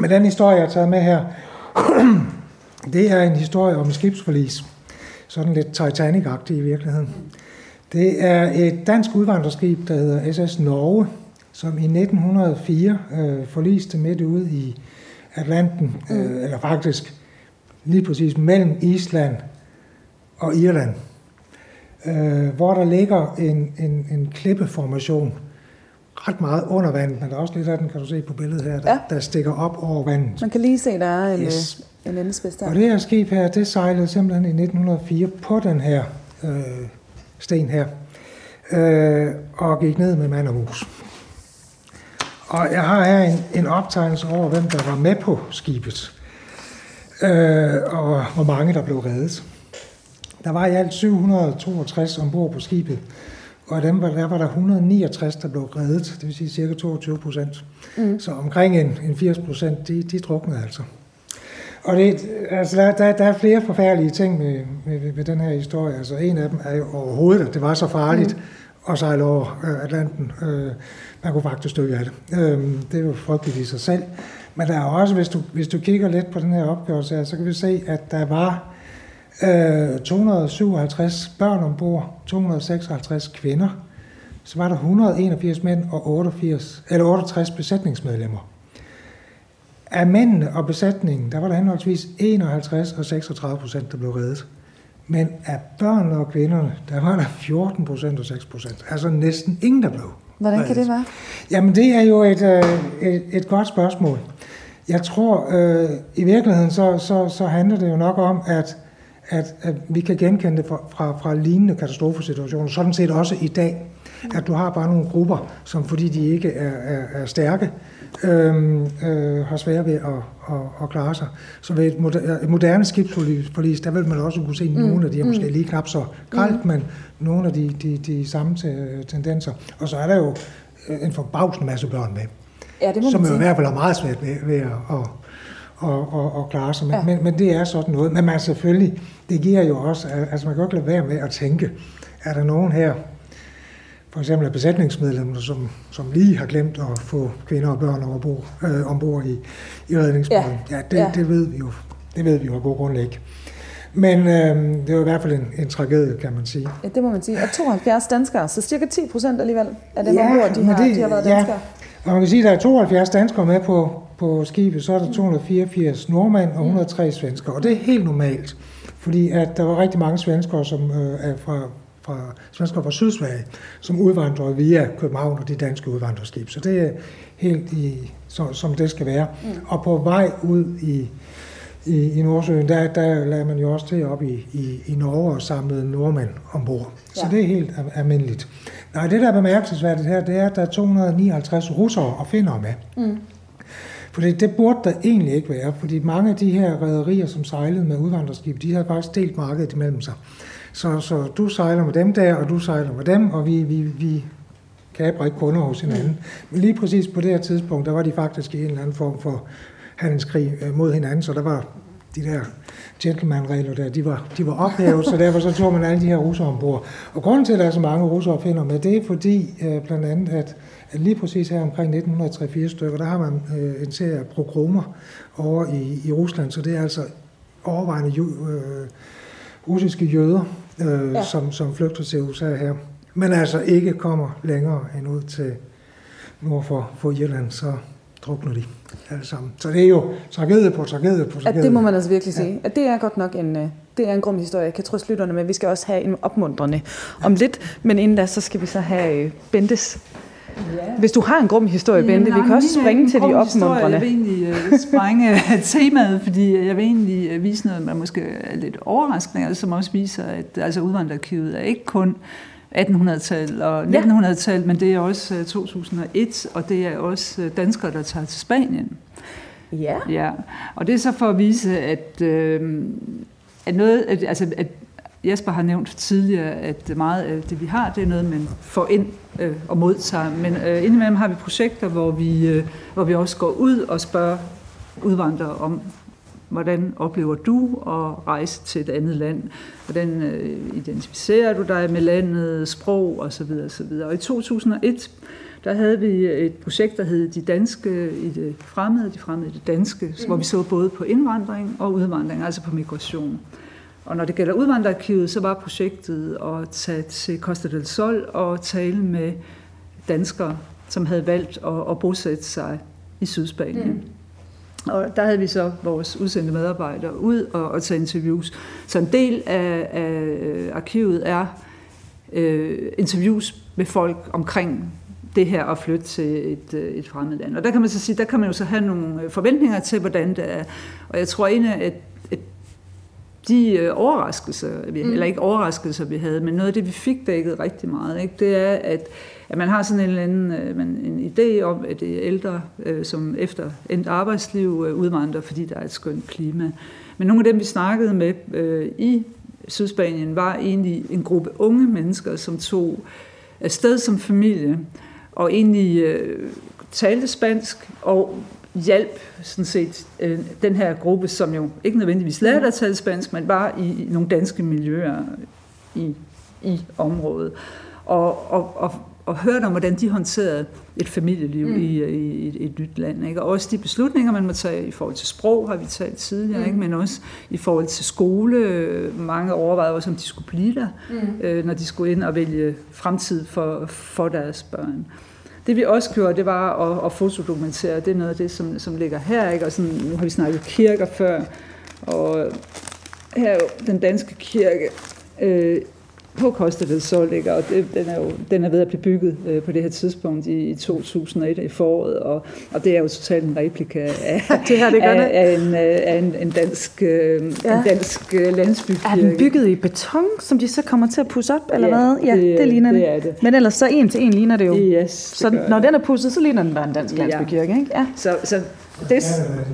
Men den historie, jeg har taget med her, (clears throat) det er en historie om en skibsforlis. Sådan lidt Titanic-agtig i virkeligheden. Det er et dansk udvandrerskib, der hedder SS Norge, som i 1904 øh, forliste midt ude i Atlanten, øh, eller faktisk lige præcis mellem Island og Irland, øh, hvor der ligger en, en, en klippeformation ret meget under vandet, men der er også lidt af den, kan du se på billedet her, der, Ja. der stikker op over vandet. Man kan lige se, der er en, Yes. yes. en endespids der. Og det her skib her, det sejlede simpelthen i 1904 på den her øh, sten her, øh, og gik ned med mand og mus. Og jeg har her en, en optegnelse over, hvem der var med på skibet, øh, og hvor mange der blev reddet. Der var i alt 762 ombord på skibet, og af dem var, der var der 169, der blev reddet, det vil sige cirka 22 procent. Mm. Så omkring en, en 80 procent, de, de druknede altså. Og det, altså der, der, der er flere forfærdelige ting med, med, med den her historie. Altså en af dem er jo overhovedet, at det var så farligt mm. at sejle over øh, Atlanten. Øh, man kunne faktisk dø af det. Øh, det er jo frygteligt i sig selv. Men der er også, hvis du, hvis du kigger lidt på den her opgørelse her, så kan vi se, at der var øh, 257 børn ombord, 256 kvinder. Så var der 181 mænd og 88, eller 68 besætningsmedlemmer. Af mændene og besætningen, der var der henholdsvis 51 og 36 procent, der blev reddet. Men af børnene og kvinderne, der var der 14 procent og 6 procent. Altså næsten ingen, der blev Hvordan kan det være? Jamen det er jo et, øh, et, et godt spørgsmål. Jeg tror, øh, i virkeligheden så, så, så handler det jo nok om, at, at, at vi kan genkende det fra, fra, fra lignende katastrofesituationer, sådan set også i dag. At du har bare nogle grupper, som fordi de ikke er, er, er stærke, øh, øh, har svært ved at, at, at klare sig. Så ved et moderne, et moderne skibsforlis, der vil man også kunne se mm. nogle af de, er måske lige knap så gralt, mm. men nogle af de, de, de samme te- tendenser. Og så er der jo en forbavsende masse børn med Ja, det må som man jo i hvert fald har meget svært ved, ved at, at, at, at, at klare sig. Men, Ja. men, men det er sådan noget. Men man selvfølgelig, det giver jo også, altså man kan jo ikke lade være med at tænke, er der nogen her, for eksempel af besætningsmedlemmer, som, som lige har glemt at få kvinder og børn ombord, øh, ombord i, i redningsbåden. Ja. Ja, det, Ja. det ved vi jo. Det ved vi jo af god grund ikke. Men øh, det var i hvert fald en, en tragedie, kan man sige. Ja, det må man sige. Og 72 danskere, så cirka 10 procent alligevel af dem Ja, ombord, de har, det- de har været ja. danskere. Og man kan sige, at der er 72 danskere med på, på skibet, så er der 284 nordmænd og 103 svenskere. Og det er helt normalt, fordi at der var rigtig mange svenskere, som øh, er fra, fra, svenskere fra Sydsverige, som udvandrede via København og de danske udvandrerskib. Så det er helt i, så, som det skal være. Mm. Og på vej ud i, i, i Nordsøen, der, der lagde man jo også til op i, i, i Norge og samlede nordmænd ombord. Så Ja. det er helt al- almindeligt. Nej, det der er bemærkelsesværdigt her, det er, at der er 259 russere og finnere med. Mm. Fordi det burde der egentlig ikke være, fordi mange af de her rædderier, som sejlede med udvandrerskib, de havde faktisk delt markedet imellem sig. Så, så du sejler med dem der, og du sejler med dem, og vi, vi, vi kaber ikke kunder hos hinanden. Men lige præcis på det her tidspunkt, der var de faktisk i en eller anden form for handelskrig øh, mod hinanden, så der var de der gentleman-regler der, de var, de var ophævet, så derfor så tog man alle de her russere ombord. Og grunden til, at der er så mange russere finder med, det er fordi øh, blandt andet, at, at lige præcis her omkring 1903 stykker, der har man øh, en serie af progromer over i, i Rusland, så det er altså overvejende ju, øh, russiske jøder, øh, ja. som, som flygter til USA her. Men altså ikke kommer længere end ud til nord for, for Irland, så drukner de alle sammen. Så det er jo tragedie på tragedie på tragedie. At det må man altså virkelig sige. Ja. At det er godt nok en, øh, det er en grum historie. Jeg kan trøste lytterne med, vi skal også have en opmuntrende om lidt. Men inden da, så skal vi så have øh, Bentes Ja. Hvis du har en grum historie, Bente, vi kan også springe til de opmuntrende. Jeg vil egentlig uh, sprænge (laughs) temaet, fordi jeg vil egentlig vise noget, man måske er lidt overraskende, som også viser, at altså, udvandrerkivet er ikke kun 1800-tal og 1900-tal, ja. men det er også 2001, og det er også danskere, der tager til Spanien. Ja. ja. Og det er så for at vise, at, øh, at noget, at, altså, at Jesper har nævnt tidligere, at meget af det, vi har, det er noget, man får ind øh, og modtager. Men øh, indimellem har vi projekter, hvor vi, øh, hvor vi også går ud og spørger udvandrere om, hvordan oplever du at rejse til et andet land? Hvordan øh, identificerer du dig med landet, sprog osv. osv. Og i 2001, der havde vi et projekt, der hed De Danske i det fremmede, De fremmede i det danske, mm. hvor vi så både på indvandring og udvandring, altså på migration. Og når det gælder udvandrerarkivet, så var projektet at tage til Costa del Sol og tale med danskere, som havde valgt at, at bosætte sig i Sydspanien. Mm. Og der havde vi så vores udsendte medarbejdere ud og, og tage interviews. Så en del af, af arkivet er øh, interviews med folk omkring det her at flytte til et, øh, et fremmed land. Og der kan man så sige, der kan man jo så have nogle forventninger til, hvordan det er. Og jeg tror, en af de øh, overraskelser, vi, mm. eller ikke overraskelser, vi havde, men noget af det, vi fik dækket rigtig meget, ikke, det er, at, at man har sådan en eller anden øh, en idé om, at det er ældre, øh, som efter endt arbejdsliv udvandrer, fordi der er et skønt klima. Men nogle af dem, vi snakkede med øh, i Sydspanien, var egentlig en gruppe unge mennesker, som tog afsted som familie, og egentlig øh, talte spansk, og hjælp sådan set øh, den her gruppe, som jo ikke nødvendigvis lærte at tale spansk, men var i, i nogle danske miljøer i, i området. Og, og, og, og hørte om, hvordan de håndterede et familieliv mm. i, i, i et nyt land. Ikke? Og også de beslutninger, man må tage i forhold til sprog, har vi talt tidligere, mm. ikke? men også i forhold til skole. Mange overvejede også, om de skulle blive der, mm. øh, når de skulle ind og vælge fremtid for, for deres børn. Det vi også gjorde, det var at, at fotodokumentere. Det er noget af det, som, som ligger her. Ikke? Og sådan, nu har vi snakket kirker før, og her er jo den danske kirke. Øh, på Costa del Sol ligger, og det, den, er jo, den er ved at blive bygget øh, på det her tidspunkt i, i 2001 i foråret, og, og det er jo totalt en replika af, (laughs) det her, det af, af, en, øh, af en, en dansk, øh, ja. en dansk øh, landsbykirke. Er den bygget i beton, som de så kommer til at pusse op, eller ja, hvad? Ja, det, det ligner det. Er det. Men ellers så en til en ligner det jo. Yes, det så når den er pudset, så ligner den bare en dansk landsbykirke, ikke? Ja. Så, så det...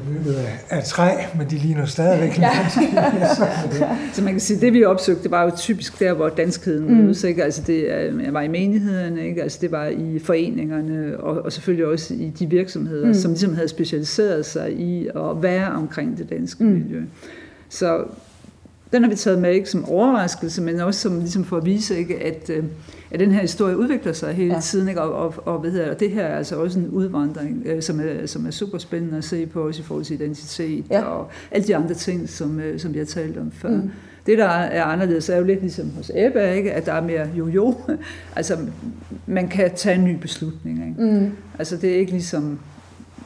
Bygget af, af træ, men de ligner stadigvæk (laughs) ja. (laughs) Så man kan sige, det vi opsøgte, det var jo typisk der, hvor danskheden mm. mødes. Ikke? Altså det jeg var i menighederne, ikke? Altså det var i foreningerne, og, og selvfølgelig også i de virksomheder, mm. som ligesom havde specialiseret sig i at være omkring det danske mm. miljø. Så den har vi taget med ikke som overraskelse, men også som ligesom for at vise, ikke, at, øh, at den her historie udvikler sig hele ja. tiden. Ikke? Og, og, og, hvad hedder, og det her er altså også en udvandring, øh, som, er, som er super spændende at se på, også i forhold til identitet ja. og alle de andre ting, som, øh, som vi har talt om før. Mm. Det, der er anderledes, er jo lidt ligesom hos Ebba, ikke? at der er mere jo-jo. (laughs) altså, man kan tage en ny beslutning. Ikke? Mm. Altså, det er ikke ligesom...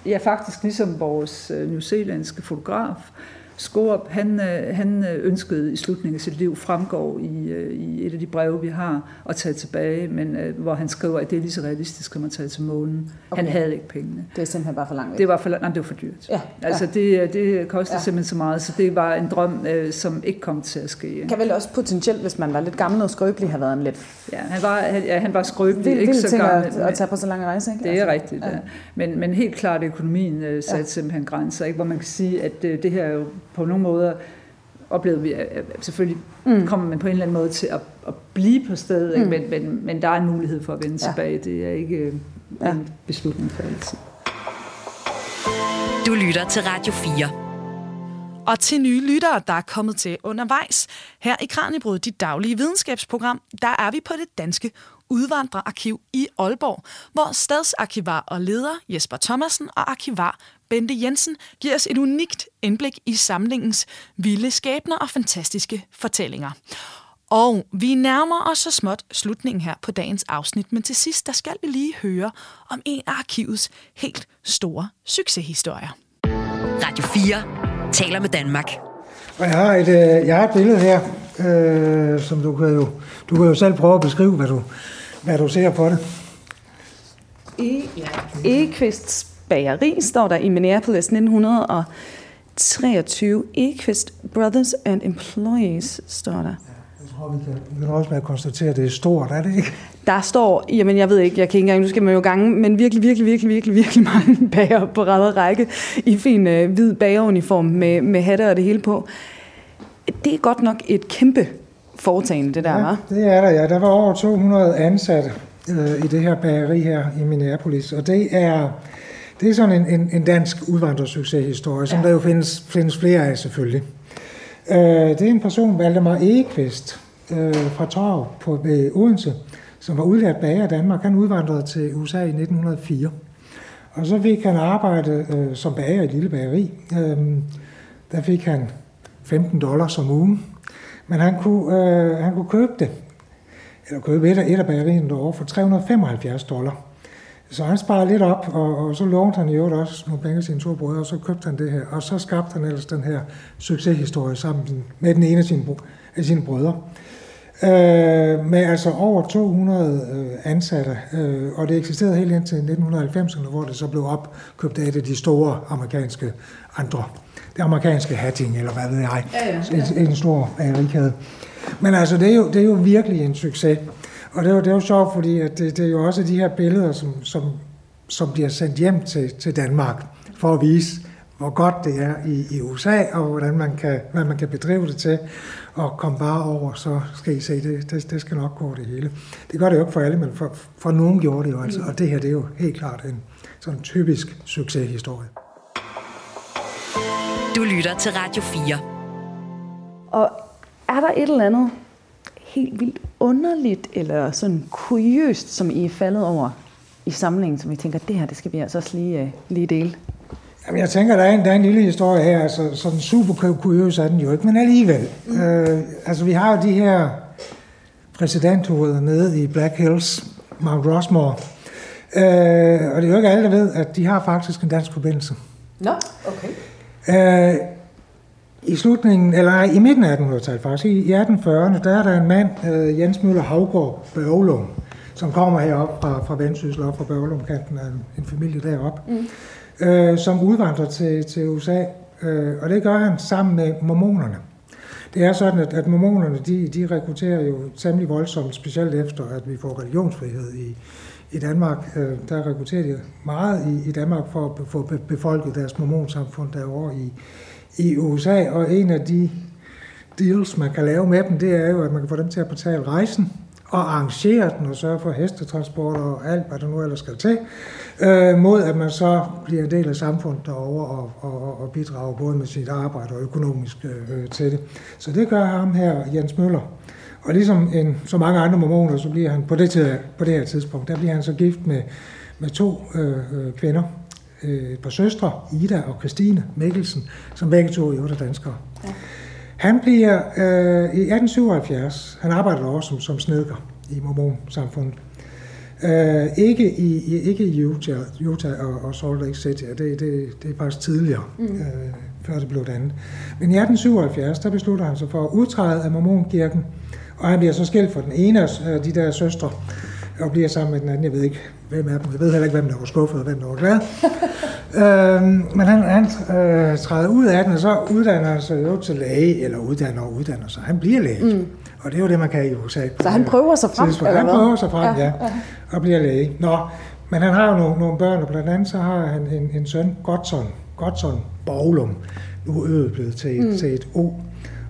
Ja, faktisk ligesom vores øh, newzealandske fotograf, Skorup, han, øh, han øh, ønskede i slutningen af sit liv, fremgår i, øh, i et af de breve, vi har, at tage tilbage, men hvor han skriver, at det er lige så realistisk som at tage til månen. Okay. Han havde ikke pengene. Det er simpelthen bare for langt væk. Det var for, nej, det var for dyrt. Ja, altså, ja. Det, det kostede ja. simpelthen så meget, så det var en drøm, som ikke kom til at ske. Kan vel også potentielt, hvis man var lidt gammel og skrøbelig, have været en lidt... Ja, han var, han, ja, han var skrøbelig, vild, ikke så gammel. At, at tage på så lang rejse, ikke? Det er altså, rigtigt, ja. ja. Men, men helt klart, økonomien satte ja. simpelthen grænser, ikke? hvor man kan sige, at det her jo på nogle måder oplevede vi, at selvfølgelig mm. kommer man på en eller anden måde til at, at blive på stedet, mm. Men, men, men der er en mulighed for at vende ja. tilbage. Det er ikke øh, ja. en beslutning for altid. Du lytter til Radio 4. Og til nye lyttere, der er kommet til undervejs. Her i Kranjebrud, dit daglige videnskabsprogram, der er vi på det danske udvandrerarkiv i Aalborg, hvor stadsarkivar og leder Jesper Thomasen og arkivar Bente Jensen giver os et unikt indblik i samlingens vilde skæbner og fantastiske fortællinger. Og vi nærmer os så småt slutningen her på dagens afsnit, men til sidst der skal vi lige høre om en af arkivets helt store succeshistorier. Radio 4 taler med Danmark. Og jeg har et, øh, jeg har et billede her, øh, som du kan, jo, du kan jo selv prøve at beskrive, hvad du, hvad du ser på det. E, ja. Bageri står der i Minneapolis 1923. Equist Brothers and Employees står der. Jeg tror, vi kan, vi kan også med at konstatere, at det er stort, er det ikke? Der står, jamen jeg ved ikke, jeg kan ikke engang, nu skal man jo gange, men virkelig, virkelig, virkelig, virkelig, virkelig mange (laughs) bager på ræd og række i fin øh, hvid bageruniform med, med hatte og det hele på. Det er godt nok et kæmpe foretagende, det der, Ja, var. det er der, ja. Der var over 200 ansatte øh, i det her bageri her i Minneapolis, og det er, det er sådan en, en, en dansk udvandrersucceshistorie, som ja. der jo findes, findes flere af selvfølgelig. Øh, det er en person, Valdemar Egeqvist, øh, fra Torv på ved Odense, som var udlært bager i Danmark. Han udvandrede til USA i 1904. Og så fik han arbejde øh, som bager i et lille bageri. Øh, der fik han 15 dollars om ugen. Men han kunne, øh, han kunne købe det, eller købe et af, et af bagerierne derovre for 375 dollar. Så han sparede lidt op, og, og så lånte han i øvrigt også nogle penge til sine to brødre, og så købte han det her. Og så skabte han ellers den her succeshistorie sammen med den ene af sine, af sine brødre. Øh, med altså over 200 øh, ansatte, øh, og det eksisterede helt indtil 1990'erne, hvor det så blev opkøbt af et af de store amerikanske andre. Det amerikanske Hatting, eller hvad ved jeg. Ja, ja, ja. En, en stor bagerikæde. Men altså, det er, jo, det er jo virkelig en succes. Og det er jo, det jo sjovt, fordi at det, det er jo også de her billeder, som, som, som bliver sendt hjem til, til Danmark, for at vise, hvor godt det er i, i USA, og hvordan man kan, hvad man kan bedrive det til. Og kom bare over, så skal I se, det, det, det skal nok gå det hele. Det gør det jo ikke for alle, men for, for nogen gjorde det jo altså. Og det her, det er jo helt klart en sådan typisk succeshistorie. Du lytter til Radio 4. Og er der et eller andet helt vildt underligt eller sådan kuriøst, som I er faldet over i samlingen, som I tænker, det her, det skal vi altså også lige, uh, lige dele? Jamen, jeg tænker, der er en, der er en lille historie her, altså sådan super kuriøs er den jo ikke, men alligevel. Mm. Øh, altså, vi har jo de her præsidenthoveder nede i Black Hills, Mount Rushmore. Øh, og det er jo ikke alle, der ved, at de har faktisk en dansk forbindelse. Nå, okay. Øh, I slutningen, eller i midten af 1800-tallet faktisk, i 1840'erne, der er der en mand, Jens Møller Havgård Børglum, som kommer herop fra, fra Vendsyssel, op fra Børglumkanten en, en familie deroppe, mm. øh, som udvandrer til, til USA, øh, og det gør han sammen med mormonerne. Det er sådan, at, at mormonerne, de, de rekrutterer jo temmelig voldsomt, specielt efter, at vi får religionsfrihed i, i Danmark. Øh, der rekrutterer de meget i, i Danmark for at få be- befolket deres mormonsamfund derovre i, i USA, og en af de deals, man kan lave med dem, det er jo, at man kan få dem til at betale rejsen, og arrangere den og sørge for hestetransport og alt, hvad der nu ellers skal til, øh, mod at man så bliver en del af samfundet derovre og, og, og bidrager både med sit arbejde og økonomisk øh, til det. Så det gør ham her, Jens Møller. Og ligesom en, så mange andre mormoner, så bliver han på det, tid, på det her tidspunkt, der bliver han så gift med, med to øh, øh, kvinder, øh, et par søstre, Ida og Christine Mikkelsen, som begge to er danskere. Ja. Han bliver øh, i 1877, han arbejder også som, som snedker i mormonsamfundet. Øh, ikke, i, i, ikke i Utah, Utah og, og Salt Lake City, det, det, det er faktisk tidligere, mm. øh, før det blev dannet. Men i 1877, der beslutter han sig for at udtræde af mormonkirken, og han bliver så skilt fra den ene af de der søstre, og bliver sammen med den anden. Jeg ved ikke, hvem er dem. Jeg ved heller ikke, hvem der var skuffet, og hvem der var glad. (laughs) øhm, men han, han øh, træder ud af den, og så uddanner han sig jo til læge, eller uddanner og uddanner sig. Han bliver læge. Mm. Og det er jo det, man kan i USA. Så han prøver sig frem, eller Han hvad? prøver sig frem, ja, ja, og bliver læge. Nå, men han har jo nogle, nogle børn, og blandt andet så har han en, en søn, Godson, Godson Boglum, nu er øget blevet til et, mm. til et O.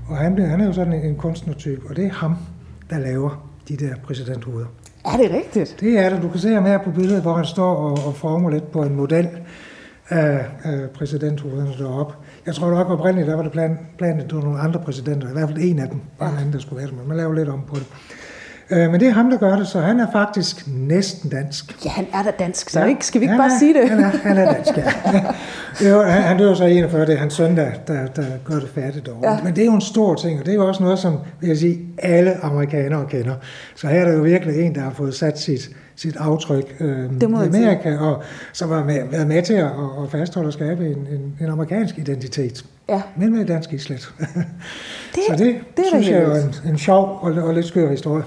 Og han, han er jo sådan en, en kunstnertype, og det er ham, der laver de der præsidenthoveder. Er det rigtigt? Det er det. Du kan se ham her på billedet, hvor han står og, og former lidt på en model af, af præsidenthovederne deroppe. Jeg tror nok oprindeligt, der var det plan, planen, at det var nogle andre præsidenter, i hvert fald en af dem, var en anden, der skulle være det, men man laver lidt om på det. Øh, men det er ham, der gør det, så han er faktisk næsten dansk. Ja, han er da dansk, så ja. ikke? Skal vi ikke han bare er, sige det? Han er, han er dansk, ja. (laughs) jo, han, han dør så 41, det er hans søn, der, der, der gør det færdigt derovre. Ja. Men det er jo en stor ting, og det er jo også noget, som vil jeg sige, alle amerikanere kender. Så her er der jo virkelig en, der har fået sat sit, sit aftryk øh, i Amerika, og som har med, været med til at, at fastholde og skabe en, en, en amerikansk identitet. Ja. Men med dansk islet. det, (laughs) så det, det synes jeg er jo en, en sjov og, og lidt skør historie.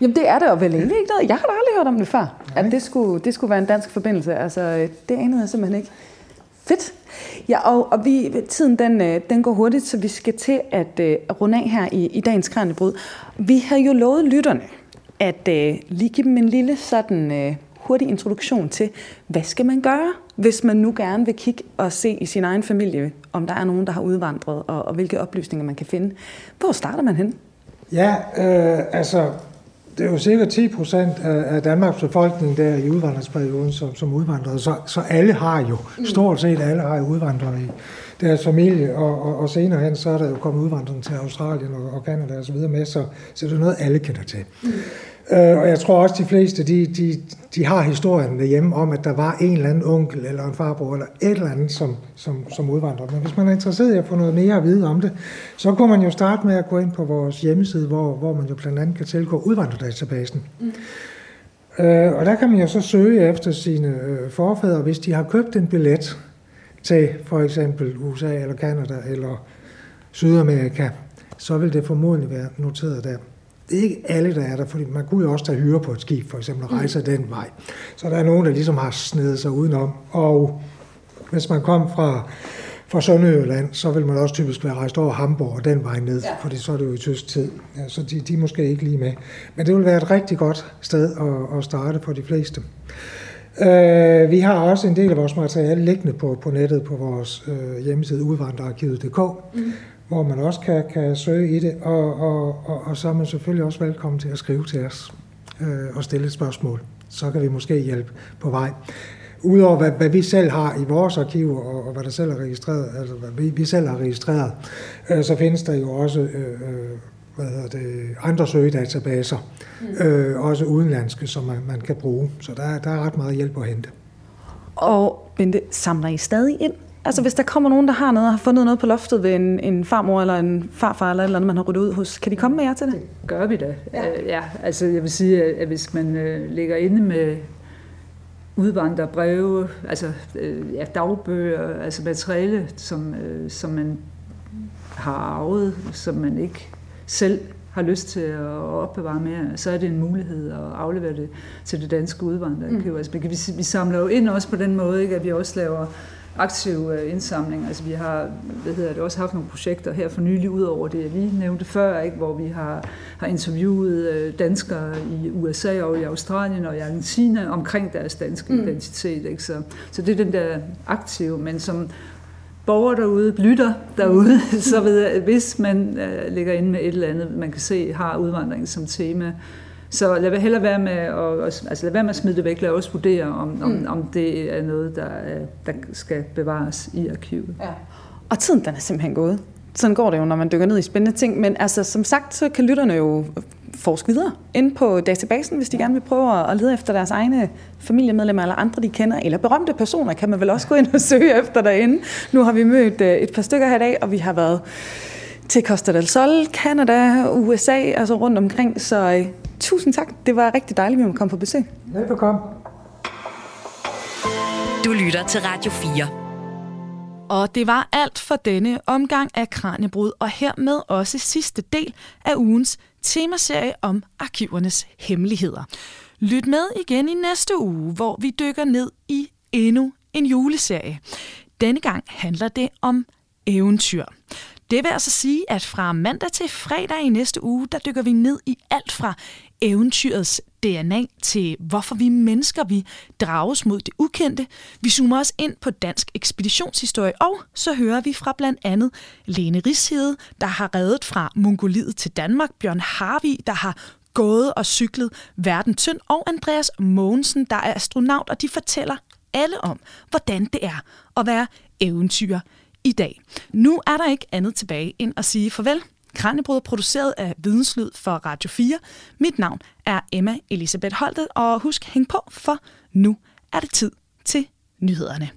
Jamen det er det, og vel egentlig ikke noget. Jeg har da aldrig hørt om det før, Nej. at det skulle, det skulle være en dansk forbindelse. Altså, det anede jeg simpelthen ikke. Fedt. Ja, og, og vi, tiden den, øh, den går hurtigt, så vi skal til at uh, runde af her i, i dagens Kranjebrud. Vi har jo lovet lytterne at uh, lige give dem en lille sådan uh, hurtig introduktion til, hvad skal man gøre, hvis man nu gerne vil kigge og se i sin egen familie, om der er nogen, der har udvandret, og, og hvilke oplysninger man kan finde. Hvor starter man hen? Ja, øh, altså det er jo cirka 10 procent af, Danmarks befolkning der i udvandringsperioden, som, som udvandrede. Så, så alle har jo, mm. stort set alle har jo udvandret i deres familie, og, og, og senere hen, så er der jo kommet udvandring til Australien og, og Canada og så videre med, så, så det er noget, alle kender til. Mm. Øh, og jeg tror også, de fleste, de, de, de har historien derhjemme om, at der var en eller anden onkel eller en farbror eller et eller andet, som, som, som udvandrer. Men hvis man er interesseret i at få noget mere at vide om det, så kunne man jo starte med at gå ind på vores hjemmeside, hvor, hvor man jo blandt andet kan tilgå udvandrerdatabasen. Mm. Øh, og der kan man jo så søge efter sine øh, forfædre, hvis de har købt en billet til for eksempel USA eller Kanada eller Sydamerika, så vil det formodentlig være noteret der det er ikke alle, der er der, fordi man kunne jo også tage hyre på et skib, for eksempel, og mm. rejse mm. den vej. Så der er nogen, der ligesom har snedet sig udenom. Og hvis man kom fra, fra Sønderjylland, så vil man også typisk være rejst over Hamburg og den vej ned, ja. fordi så er det jo i tysk tid. Ja, så de, de er måske ikke lige med. Men det vil være et rigtig godt sted at, at starte for de fleste. Uh, vi har også en del af vores materiale liggende på, på nettet på vores uh, hjemmeside udvandrerarkivet.dk, mm hvor man også kan, kan søge i det, og, og, og, og så er man selvfølgelig også velkommen til at skrive til os øh, og stille et spørgsmål. Så kan vi måske hjælpe på vej. Udover hvad, hvad vi selv har i vores arkiver, og, og hvad der selv er registreret, altså hvad vi, vi selv har registreret, øh, så findes der jo også øh, øh hvad hedder det, andre søgedatabaser, mm. øh, også udenlandske, som man, man kan bruge. Så der, der er ret meget hjælp at hente. Og Bente, samler I stadig ind Altså hvis der kommer nogen, der har noget, har fundet noget på loftet ved en, en farmor eller en farfar eller et eller andet, man har ryddet ud hos, kan de komme med jer til det? Det gør vi da. Ja, uh, ja altså jeg vil sige, at hvis man uh, ligger inde med udvandrerbreve, altså uh, ja, dagbøger, altså materiale, som, uh, som man har arvet, som man ikke selv har lyst til at opbevare mere, så er det en mulighed at aflevere det til det danske udvandrerarkiv. Mm. Altså, vi, vi samler jo ind også på den måde, ikke, at vi også laver aktiv øh, indsamling. Altså vi har hvad hedder det, også haft nogle projekter her for nylig, ud over det, jeg lige nævnte før, ikke, hvor vi har, har interviewet øh, danskere i USA og i Australien og i Argentina omkring deres danske mm. identitet. Ikke? Så, så det er den der aktive, men som borger derude, lytter derude, mm. (laughs) så ved jeg, hvis man uh, ligger inde med et eller andet, man kan se har udvandring som tema, så lad hellere være med at, altså lad være med at smide det væk, lad os vurdere, om, om, mm. om det er noget, der, der skal bevares i arkivet. Ja. Og tiden den er simpelthen gået. Sådan går det jo, når man dykker ned i spændende ting. Men altså, som sagt, så kan lytterne jo forske videre ind på databasen, hvis de gerne vil prøve at lede efter deres egne familiemedlemmer eller andre, de kender, eller berømte personer, kan man vel også gå ind og (laughs) søge efter derinde. Nu har vi mødt øh, et par stykker her i dag, og vi har været til Costa del Sol, Canada, USA, altså rundt omkring. Så øh, tusind tak. Det var rigtig dejligt, at vi komme på besøg. Velbekomme. Du lytter til Radio 4. Og det var alt for denne omgang af Kranjebrud, og hermed også sidste del af ugens temaserie om arkivernes hemmeligheder. Lyt med igen i næste uge, hvor vi dykker ned i endnu en juleserie. Denne gang handler det om eventyr. Det vil altså sige, at fra mandag til fredag i næste uge, der dykker vi ned i alt fra eventyrets DNA til hvorfor vi mennesker vi drages mod det ukendte. Vi zoomer os ind på dansk ekspeditionshistorie, og så hører vi fra blandt andet Lene Rishede, der har reddet fra Mongoliet til Danmark, Bjørn Harvi, der har gået og cyklet verden tynd, og Andreas Mogensen, der er astronaut, og de fortæller alle om, hvordan det er at være eventyr i dag. Nu er der ikke andet tilbage end at sige farvel. Kranjebrød produceret af Videnslyd for Radio 4. Mit navn er Emma Elisabeth Holtet, og husk, hæng på, for nu er det tid til nyhederne.